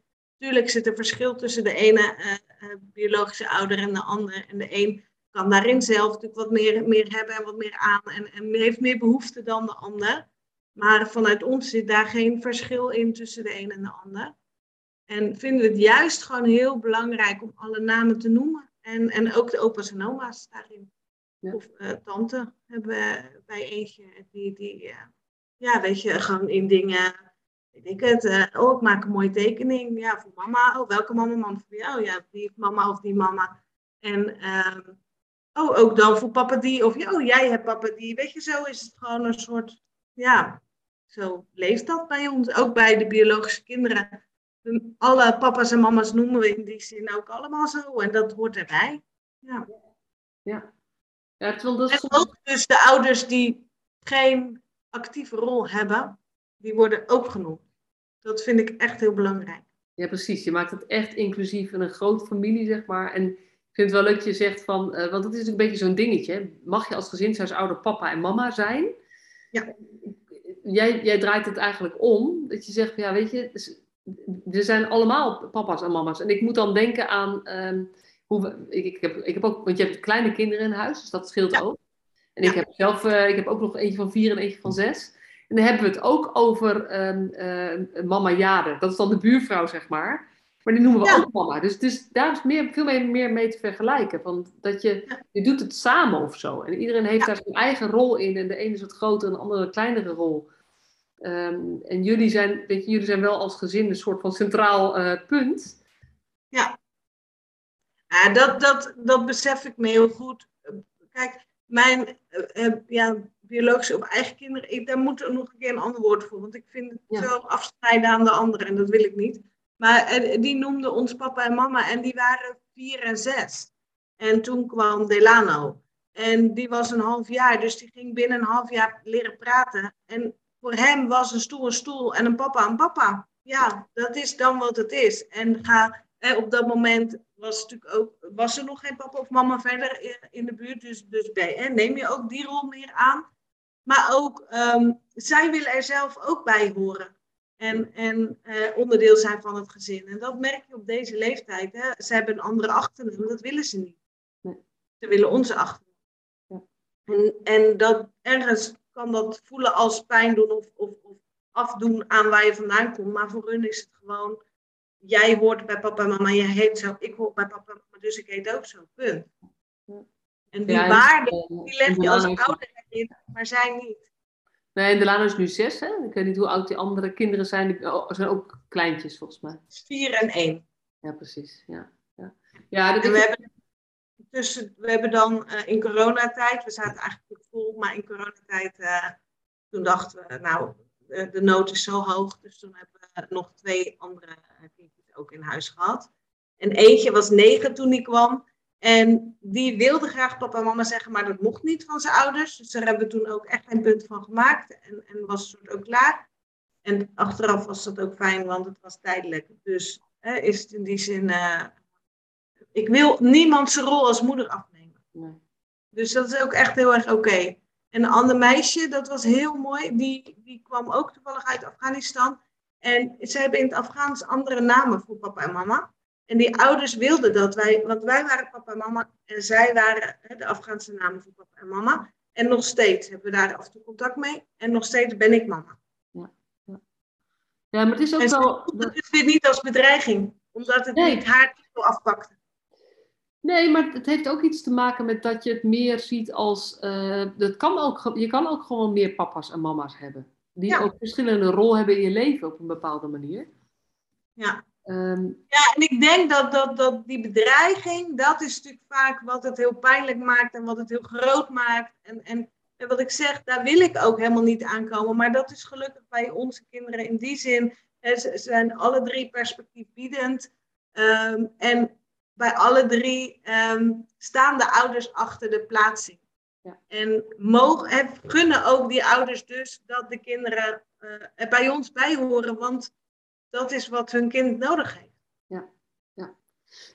natuurlijk zit er verschil tussen de ene uh, uh, biologische ouder en de andere. En de een kan daarin zelf natuurlijk wat meer, meer hebben en wat meer aan. En, en heeft meer behoefte dan de ander. Maar vanuit ons zit daar geen verschil in tussen de een en de ander. En vinden we het juist gewoon heel belangrijk om alle namen te noemen. En, en ook de opa's en oma's daarin. Ja. Of uh, tante hebben we bij eentje. Die, die uh, ja, weet je, gewoon in dingen. Weet ik het. Uh, oh, ik maak een mooie tekening. Ja, voor mama. Oh, welke mama? Mama voor jou. Ja, die mama of die mama. En um, oh, ook dan voor papa die. Of oh, jij hebt papa die. Weet je, zo is het gewoon een soort. Ja, zo leeft dat bij ons. Ook bij de biologische kinderen. Alle papa's en mama's noemen we in die zin ook allemaal zo. En dat hoort erbij. Ja. Ja. ja dat is en ook dus de ouders die geen actieve rol hebben, die worden ook genoemd. Dat vind ik echt heel belangrijk. Ja, precies. Je maakt het echt inclusief in een grote familie, zeg maar. En ik vind het wel leuk dat je zegt van, uh, want dat is natuurlijk een beetje zo'n dingetje. Mag je als gezinshuisouder papa en mama zijn? Ja jij, jij draait het eigenlijk om. Dat je zegt, ja, weet je, we zijn allemaal papa's en mama's. En ik moet dan denken aan um, hoe we, ik, ik, heb, ik heb ook, want je hebt kleine kinderen in huis, dus dat scheelt ja. ook. En ja. ik heb zelf, uh, ik heb ook nog eentje van vier en eentje van zes. En dan hebben we het ook over um, uh, mama Jade. Dat is dan de buurvrouw, zeg maar. Maar die noemen we ja. ook mama. Dus, dus daar is meer, veel meer, meer mee te vergelijken. Van dat je, je doet het samen of zo. En iedereen heeft daar zijn eigen rol in. En de ene is wat groter en de andere een kleinere rol. Um, en jullie zijn, weet je, jullie zijn wel als gezin een soort van centraal uh, punt. Ja, ja dat, dat, dat besef ik me heel goed. Kijk, mijn uh, ja, biologische of eigen kinderen, ik, daar moet er nog een keer een ander woord voor. Want ik vind het ja. zo afscheiden aan de anderen en dat wil ik niet. Maar uh, die noemden ons papa en mama en die waren vier en zes. En toen kwam Delano. En die was een half jaar, dus die ging binnen een half jaar leren praten. En voor hem was een stoel een stoel en een papa een papa. Ja, dat is dan wat het is. En ga, eh, op dat moment was, natuurlijk ook, was er nog geen papa of mama verder in de buurt. Dus, dus bij, eh, neem je ook die rol meer aan. Maar ook, um, zij willen er zelf ook bij horen. En, en uh, onderdeel zijn van het gezin. En dat merk je op deze leeftijd. Hè. Ze hebben een andere achternaam, dat willen ze niet. Nee. Ze willen onze achternaam. Ja. En, en dat ergens kan dat voelen als pijn doen of, of, of afdoen aan waar je vandaan komt. Maar voor hun is het gewoon, jij hoort bij papa en mama, jij heet zo, ik hoor bij papa en mama, dus ik heet ook zo. Punt. En die Ja, waarde, en- die leg je als ouder maar zij niet. Nee, en Delano is nu zes, hè? Ik weet niet hoe oud die andere kinderen zijn. Die oh, zijn ook kleintjes, volgens mij. Vier en één. Ja, precies. Ja, ja. ja dat En we hebben, tussen, we hebben dan eh, in coronatijd, we zaten eigenlijk vol, maar in coronatijd, eh, toen dachten we, nou, de, de nood is zo hoog. Dus toen hebben we nog twee andere kindjes ook in huis gehad. En eentje was negen toen die kwam. En die wilde graag papa en mama zeggen, maar dat mocht niet van zijn ouders. Dus daar hebben we toen ook echt een punt van gemaakt. En, en was het soort ook klaar. En achteraf was dat ook fijn, want het was tijdelijk. Dus hè, is het in die zin. eh, ik wil niemand zijn rol als moeder afnemen. Nee. Dus dat is ook echt heel erg oké. En een ander meisje, dat was heel mooi, die, die kwam ook toevallig uit Afghanistan. En ze hebben in het Afghaans andere namen voor papa en mama. En die ouders wilden dat wij, want wij waren papa en mama en zij waren hè, de Afghaanse namen voor papa en mama. En nog steeds hebben we daar af en toe contact mee. En nog steeds ben ik mama. Ja, maar het is ook En wel... voelde het weer niet als bedreiging, omdat het Nee. niet haar titel afpakte. Nee, maar het heeft ook iets te maken met dat je het meer ziet als... eh, dat kan ook, je kan ook gewoon meer papa's en mama's hebben. Die Ja. ook verschillende rol hebben in je leven op een bepaalde manier. Ja. Ehm, Ja, en ik denk dat, dat, dat die bedreiging, dat is natuurlijk vaak wat het heel pijnlijk maakt en wat het heel groot maakt. En, en, en wat ik zeg, daar wil ik ook helemaal niet aankomen. Maar dat is gelukkig bij onze kinderen in die zin. hè, Ze zijn alle drie perspectiefbiedend. Ehm, en bij alle drie ehm, staan de ouders achter de plaatsing. Ja. En mogen, hè, gunnen ook die ouders dus dat de kinderen eh, er bij ons bij horen. Want dat is wat hun kind nodig heeft.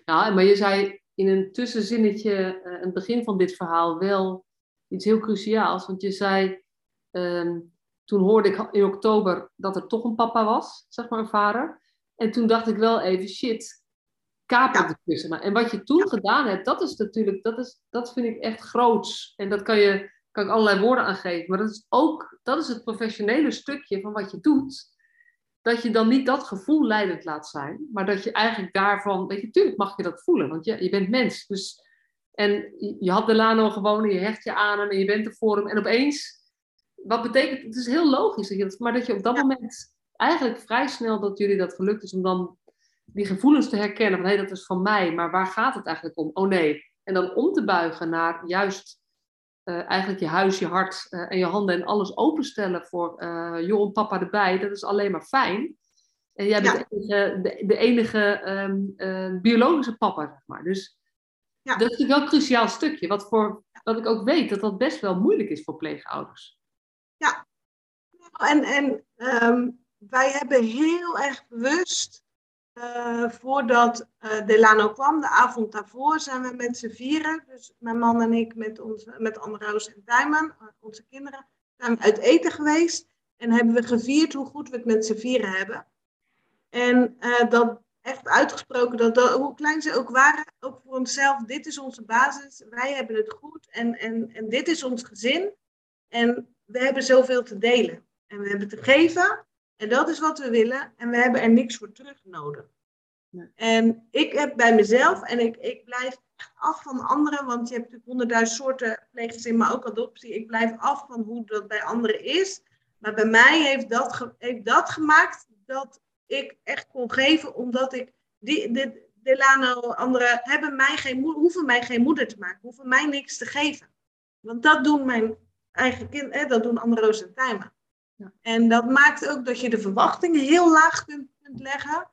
Ja, maar je zei in een tussenzinnetje, eh, aan het begin van dit verhaal, wel iets heel cruciaals. Want je zei, ehm, toen hoorde ik in oktober dat er toch een papa was, zeg maar een vader. En toen dacht ik wel even, shit, kapert Ja. de tussen. Maar- En wat je toen gedaan hebt, dat is natuurlijk, dat, is, dat vind ik echt groots. En dat kan je, kan ik allerlei woorden aan geven. Maar dat is ook, dat is het professionele stukje van wat je doet dat je dan niet dat gevoel leidend laat zijn, maar dat je eigenlijk daarvan, weet je, tuurlijk mag je dat voelen, want je, je bent mens. Dus, en je, had Delano gewoon en je hecht je aan hem en je bent er voor hem. En opeens, wat betekent, het is heel logisch, dat je dat, maar dat je op dat Ja. moment eigenlijk vrij snel dat jullie dat gelukt is om dan die gevoelens te herkennen van hé, dat is van mij, maar waar gaat het eigenlijk om? Oh nee. En dan om te buigen naar juist eh, eigenlijk je huis, je hart eh, en je handen en alles openstellen voor eh joh en papa erbij. Dat is alleen maar fijn. En jij bent Ja. de enige, de, de enige ehm, eh, biologische papa, zeg maar. Dus Ja. dat is natuurlijk wel een cruciaal stukje. Wat, voor, wat ik ook weet, dat dat best wel moeilijk is voor pleegouders. En, en ehm, wij hebben heel erg bewust, eh, voordat eh, Delano kwam, de avond daarvoor, zijn we met z'n vieren, dus mijn man en ik met, ons, met Anne-Roos en Tijmen, eh, onze kinderen, zijn we uit eten geweest en hebben we gevierd hoe goed we het met z'n vieren hebben. En dat echt uitgesproken, dat, dat, hoe klein ze ook waren, ook voor onszelf, dit is onze basis, wij hebben het goed en, en, en dit is ons gezin. En we hebben zoveel te delen. En we hebben te geven. En dat is wat we willen. En we hebben er niks voor terug nodig. Nee. En ik heb bij mezelf, en ik, ik blijf echt af van anderen, want je hebt natuurlijk honderdduizend soorten pleeggezin, maar ook adoptie. Ik blijf af van hoe dat bij anderen is. Maar bij mij heeft dat, heeft dat gemaakt dat ik echt kon geven, omdat ik, die, dit, Delano, anderen hebben mij geen, hoeven mij geen moeder te maken, hoeven mij niks te geven. Want dat doen mijn eigen kind, hè, dat doen andere Roos en Tijmen. En dat maakt ook dat je de verwachtingen heel laag kunt, kunt leggen.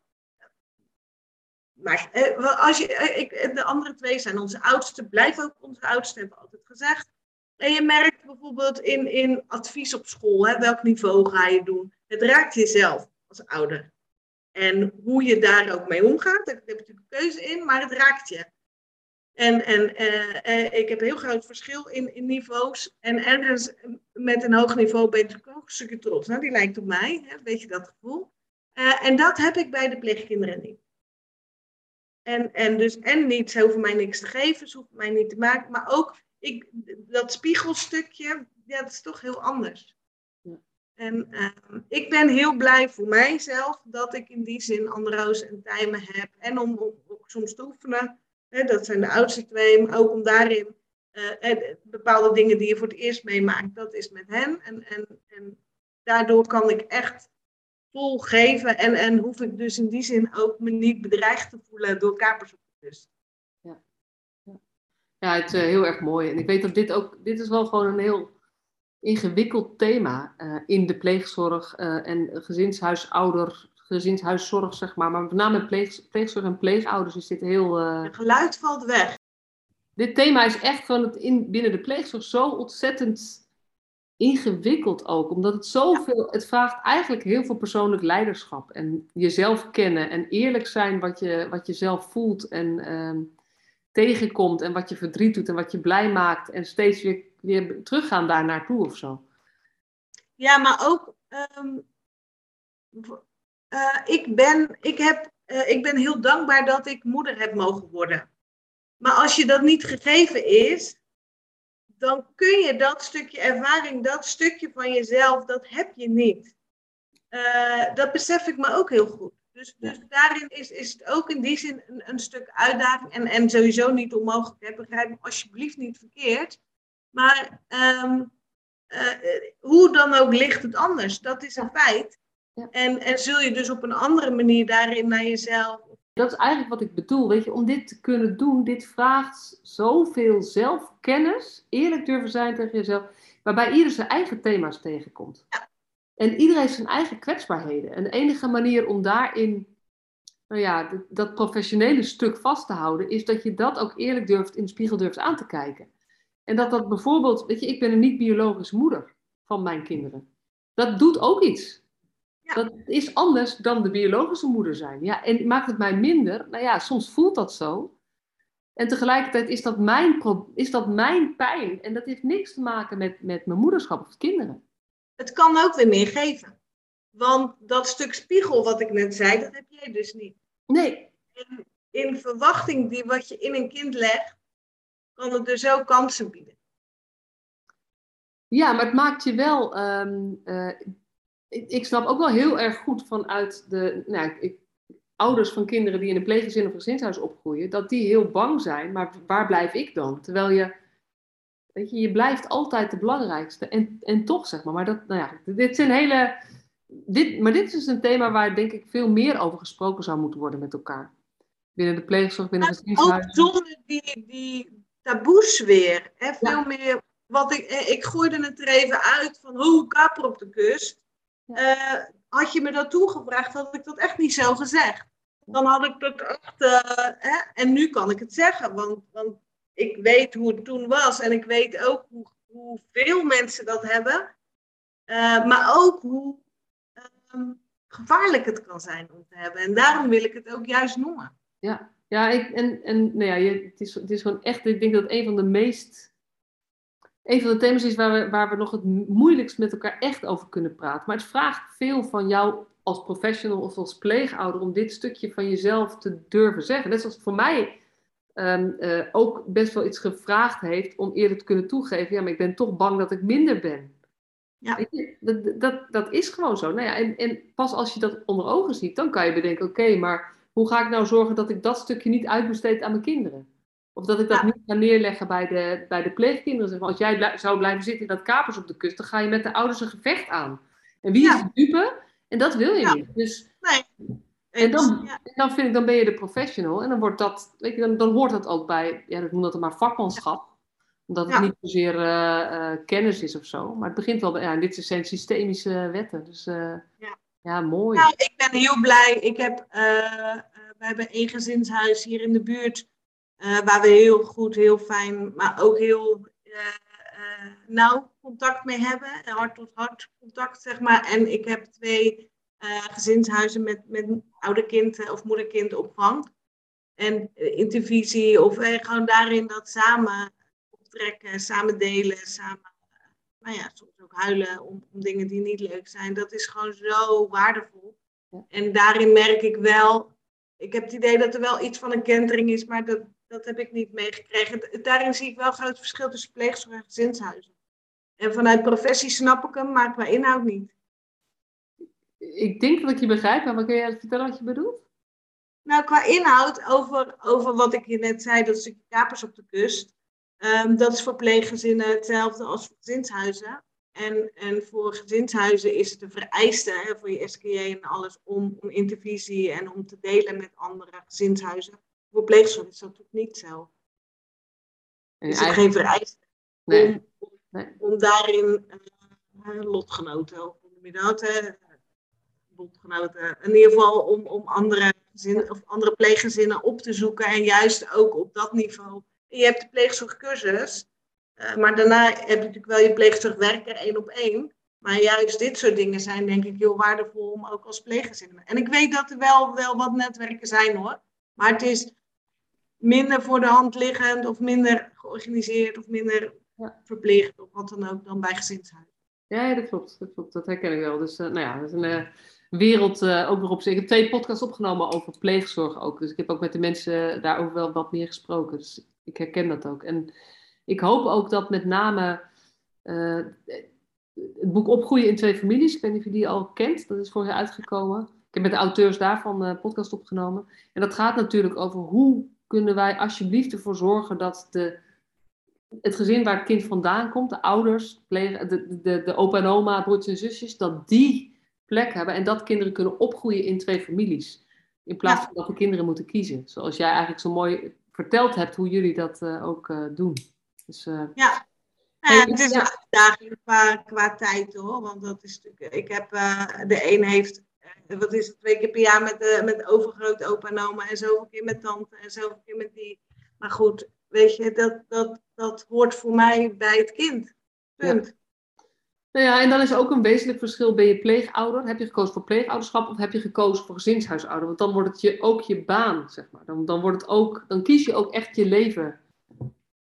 Maar eh, als je, eh, ik, de andere twee zijn onze oudste, blijven ook onze oudste, hebben we altijd gezegd. En je merkt bijvoorbeeld in, in advies op school, hè, welk niveau ga je doen. Het raakt jezelf als ouder. En hoe je daar ook mee omgaat, daar heb je natuurlijk een keuze in, maar het raakt je. En, en eh, eh, ik heb een heel groot verschil in, in niveaus. En ergens met een hoog niveau ben natuurlijk ook een stukje trots. Nou, die lijkt op mij, hè, weet je dat gevoel. Eh, en dat heb ik bij de pleegkinderen niet. En, en dus, en niet, ze hoeven mij niks te geven, ze hoeven mij niet te maken. Maar ook ik, dat spiegelstukje, ja, dat is toch heel anders. Ja. En ehm, ik ben heel blij voor mijzelf dat ik in die zin Androos en Tijmen heb. En om, om ook soms te oefenen. Dat zijn de oudste twee, maar ook om daarin uh, bepaalde dingen die je voor het eerst meemaakt, dat is met hen. En, en, en daardoor kan ik echt vol geven en, en hoef ik dus in die zin ook me niet bedreigd te voelen door de kust. Ja, ja. ja het is uh, heel erg mooi. En ik weet dat dit ook, dit is wel gewoon een heel ingewikkeld thema uh, in de pleegzorg en gezinshuisouder, gezinshuiszorg, zeg maar. Maar met name pleeg, pleegzorg en pleegouders is dit heel... Het geluid valt weg. Dit thema is echt gewoon het in, binnen de pleegzorg zo ontzettend ingewikkeld ook. Omdat het zoveel, het vraagt eigenlijk heel veel persoonlijk leiderschap. En jezelf kennen en eerlijk zijn wat je, wat je zelf voelt en ehm, tegenkomt. En wat je verdriet doet en wat je blij maakt. En steeds weer, weer teruggaan daar naartoe of zo. Ja, maar ook... Um, uh, ik, ben, ik, heb, uh, ik ben heel dankbaar dat ik moeder heb mogen worden. Maar als je dat niet gegeven is, dan kun je dat stukje ervaring, dat stukje van jezelf, dat heb je niet. Uh, dat besef ik me ook heel goed. Dus, dus daarin is, is het ook in die zin een, een stuk uitdaging. En, en sowieso niet onmogelijk. Hè. Begrijp me alsjeblieft niet verkeerd. Maar um, uh, hoe dan ook ligt het anders. Dat is een feit. Ja. En, en zul je dus op een andere manier daarin naar jezelf dat is eigenlijk wat ik bedoel. Weet je, om dit te kunnen doen, dit vraagt zoveel zelfkennis, eerlijk durven zijn tegen jezelf, waarbij ieder zijn eigen thema's tegenkomt. Ja. En iedereen heeft zijn eigen kwetsbaarheden. En de enige manier om daarin, nou ja, dat professionele stuk vast te houden, is dat je dat ook eerlijk durft in de spiegel durft aan te kijken. En dat dat bijvoorbeeld, weet je, ik ben een niet-biologische moeder van mijn kinderen. Dat doet ook iets. Dat is anders dan de biologische moeder zijn. Ja, en maakt het mij minder? Nou ja, soms voelt dat zo. En tegelijkertijd is dat mijn, is dat mijn pijn. En dat heeft niks te maken met, met mijn moederschap of kinderen. Het kan ook weer meer geven. Want dat stuk spiegel wat ik net zei, dat heb jij dus niet. Nee. In, in verwachting die wat je in een kind legt, kan het dus ook kansen bieden. Ja, maar het maakt je wel. Um, uh, ik snap ook wel heel erg goed vanuit de nou, ik, ouders van kinderen die in een pleeggezin of gezinshuis opgroeien, dat die heel bang zijn, maar waar blijf ik dan? Terwijl je, weet je, je blijft altijd de belangrijkste. En, en toch, zeg maar, maar dat, nou ja, dit zijn hele, dit, maar dit is dus een thema waar denk ik veel meer over gesproken zou moeten worden met elkaar. Binnen de pleegzorg, binnen het gezinshuis. Ook zonder die, die taboes weer. Hè? Veel ja. meer, wat ik, ik gooide het er even uit van, hoe kapper op de kust. Uh, had je me dat toegevraagd, had ik dat echt niet zo gezegd. Dan had ik dat echt. Uh, hè? En nu kan ik het zeggen, want, want ik weet hoe het toen was. En ik weet ook hoe, hoeveel mensen dat hebben. Uh, maar ook hoe um, gevaarlijk het kan zijn om te hebben. En daarom wil ik het ook juist noemen. Ja, ja ik, en, en nou ja, je, het, is, het is gewoon echt, ik denk dat een van de meest een van de thema's is waar we, waar we nog het moeilijkst met elkaar echt over kunnen praten. Maar het vraagt veel van jou als professional of als pleegouder om dit stukje van jezelf te durven zeggen. Net zoals voor mij um, uh, ook best wel iets gevraagd heeft om eerder te kunnen toegeven. Ja, maar ik ben toch bang dat ik minder ben. Ja. Dat, dat, dat is gewoon zo. Nou ja, en, en pas als je dat onder ogen ziet, dan kan je bedenken: oké, maar hoe ga ik nou zorgen dat ik dat stukje niet uitbesteed aan mijn kinderen? Of dat ik dat niet ga neerleggen bij de, bij de pleegkinderen. Zeg maar, als jij zou blijven zitten in dat kapers op de kust, dan ga je met de ouders een gevecht aan. En wie is de dupe? En dat wil je ja. niet. Dus, nee. En dan, ja. dan vind ik, dan ben je de professional. En dan wordt dat, weet je, dan, dan hoort dat ook bij, ja, ik noem dat dan maar vakmanschap. Omdat het niet zozeer uh, uh, kennis is of zo. Maar het begint wel bij, ja, dit zijn systemische wetten. Dus uh, ja. ja. mooi. Nou, ik ben heel blij. Ik heb, we hebben één gezinshuis hier in de buurt. Uh, waar we heel goed, heel fijn, maar ook heel uh, uh, nauw contact mee hebben. Hart tot hart contact, zeg maar. En ik heb twee gezinshuizen met, met ouderkind of moederkind opvang. En intervisie of gewoon daarin dat samen optrekken, samen delen, samen, nou ja, soms ook huilen om, om dingen die niet leuk zijn. Dat is gewoon zo waardevol. En daarin merk ik wel, ik heb het idee dat er wel iets van een kentering is, maar dat, dat heb ik niet meegekregen. Daarin zie ik wel een groot verschil tussen pleegzorg en gezinshuizen. En vanuit professie snap ik hem, maar qua inhoud niet. ik denk dat ik je begrijp, maar kun jij vertellen wat je bedoelt? Nou, qua inhoud, over, over wat ik je net zei, dat stukje kapers op de kust. Um, dat is voor pleeggezinnen hetzelfde als voor gezinshuizen. En, en voor gezinshuizen is het een vereiste hè, voor je SKJ en alles om, om intervisie en om te delen met andere gezinshuizen. Voor pleegzorg is dat niet zo. Is geen vereiste nee. om, nee. om, daarin uh, lotgenoten, of bondgenoten, in ieder geval om, om andere, gezin, of andere pleeggezinnen op te zoeken en juist ook op dat niveau. je hebt de pleegzorgcursus, uh, maar daarna heb je natuurlijk wel je pleegzorgwerker één op één. Maar juist dit soort dingen zijn denk ik heel waardevol om ook als pleeggezin. En ik weet dat er wel, wel wat netwerken zijn hoor. Maar het is minder voor de hand liggend of minder georganiseerd of minder ja. verplicht of wat dan ook dan bij gezinshuis. Ja, dat klopt. Dat klopt. Dat herken ik wel. Dus uh, nou ja, dat is een uh, wereld uh, ook weer op zich. Ik heb twee podcasts opgenomen over pleegzorg ook. Dus ik heb ook met de mensen daarover wel wat meer gesproken. Dus ik herken dat ook. En ik hoop ook dat met name het boek Opgroeien in twee families, ik weet niet of je die al kent, dat is vorig jaar uitgekomen. Ik heb met de auteurs daarvan een podcast opgenomen. En dat gaat natuurlijk over hoe kunnen wij alsjeblieft ervoor zorgen dat de, het gezin waar het kind vandaan komt, de ouders, de, de, de, de opa en oma, broertjes en zusjes, dat die plek hebben en dat kinderen kunnen opgroeien in twee families. In plaats van dat de kinderen moeten kiezen. Zoals jij eigenlijk zo mooi verteld hebt hoe jullie dat uh, ook uh, doen. Dus, uh, ja. Het is een uitdaging qua, qua tijd hoor. Want dat is natuurlijk. Ik heb. de een heeft wat is het, twee keer per jaar met, de, met overgroot opa en oma en zoveel keer met tante en zoveel keer met die. Maar goed, weet je, dat, dat, dat hoort voor mij bij het kind. Punt. Nou ja, en dan is ook een wezenlijk verschil. Ben je pleegouder? Heb je gekozen voor pleegouderschap of heb je gekozen voor gezinshuisouder? Want dan wordt het je, ook je baan, zeg maar. Dan, dan, wordt het ook, dan kies je ook echt je leven.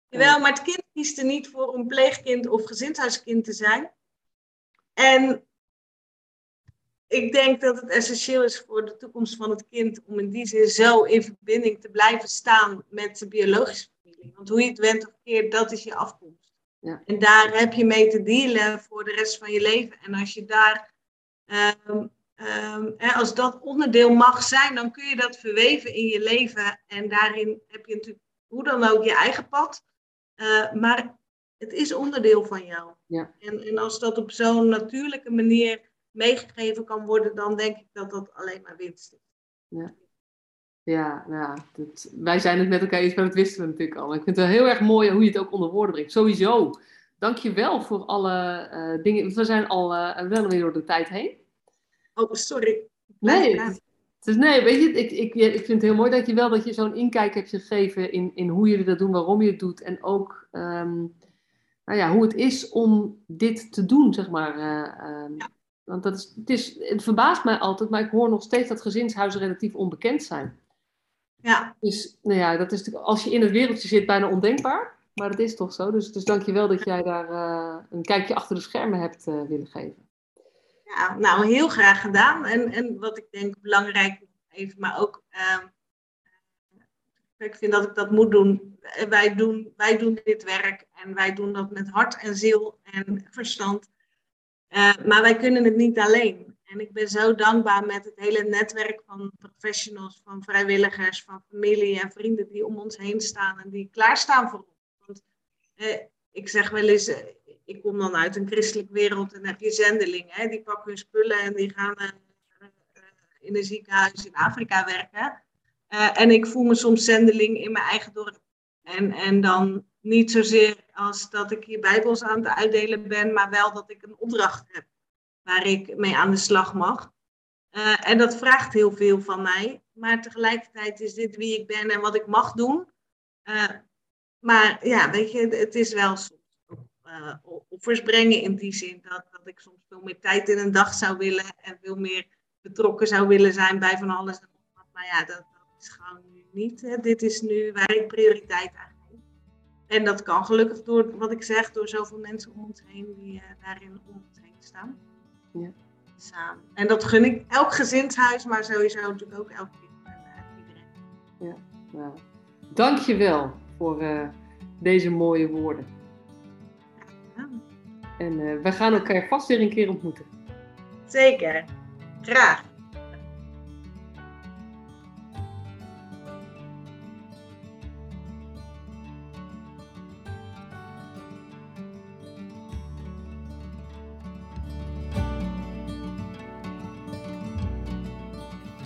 Jawel, maar het kind kiest er niet voor een pleegkind of gezinshuiskind te zijn. En ik denk dat het essentieel is voor de toekomst van het kind om in die zin zo in verbinding te blijven staan met de biologische familie. Want hoe je het went of keert, dat is je afkomst. Ja. En daar heb je mee te dealen voor de rest van je leven. En als je daar, um, um, als dat onderdeel mag zijn, dan kun je dat verweven in je leven. En daarin heb je natuurlijk hoe dan ook je eigen pad. Uh, maar het is onderdeel van jou. Ja. En, en als dat op zo'n natuurlijke manier meegegeven kan worden, dan denk ik dat dat alleen maar winst is. Ja. Ja, nou, dat, wij zijn het met elkaar eens, maar dat wisten we natuurlijk al. Ik vind het wel heel erg mooi hoe je het ook onder woorden brengt. Sowieso, dank je wel voor alle uh, dingen. We zijn al uh, wel weer door de tijd heen. Oh, sorry. Nee, dus nee, weet je, ik, ik, ik vind het heel mooi dat je wel dat je zo'n inkijk hebt gegeven in, in hoe jullie dat doen, waarom je het doet. En ook um, nou ja, hoe het is om dit te doen, zeg maar. Uh, um, ja. Want dat is, het, is, het verbaast mij altijd, maar ik hoor nog steeds dat gezinshuizen relatief onbekend zijn. Ja. Dus nou ja, dat is als je in het wereldje zit bijna ondenkbaar. Maar dat is toch zo. Dus, dus dank je wel dat jij daar uh, een kijkje achter de schermen hebt uh, willen geven. Ja, nou heel graag gedaan. En, en wat ik denk belangrijk even, maar ook uh, ik vind dat ik dat moet doen. Wij, doen. wij doen dit werk en wij doen dat met hart en ziel en verstand. Uh, maar wij kunnen het niet alleen. En ik ben zo dankbaar met het hele netwerk van professionals, van vrijwilligers, van familie en vrienden die om ons heen staan en die klaarstaan voor ons. Want eh, ik zeg wel eens, eh, ik kom dan uit een christelijke wereld en heb je zendelingen, die pakken hun spullen en die gaan in een ziekenhuis in Afrika werken. en ik voel me soms zendeling in mijn eigen dorp. En, en dan niet zozeer als dat ik hier bijbels aan het uitdelen ben, maar wel dat ik een opdracht heb waar ik mee aan de slag mag. Uh, en dat vraagt heel veel van mij, maar tegelijkertijd is dit wie ik ben en wat ik mag doen. Uh, maar ja, weet je, het is wel soms uh, offers brengen in die zin dat, dat ik soms veel meer tijd in een dag zou willen en veel meer betrokken zou willen zijn bij van alles. Maar ja, dat, dat is gewoon niet. Hè. Dit is nu waar ik prioriteit aan en dat kan gelukkig door, wat ik zeg, door zoveel mensen om ons heen die uh, daarin om ons heen staan. Ja. Samen. En dat gun ik elk gezinshuis, maar sowieso natuurlijk ook elk kind en uh, iedereen. Ja, nou, dank je wel voor uh, deze mooie woorden. Ja. En we gaan elkaar vast weer een keer ontmoeten. Zeker. Graag.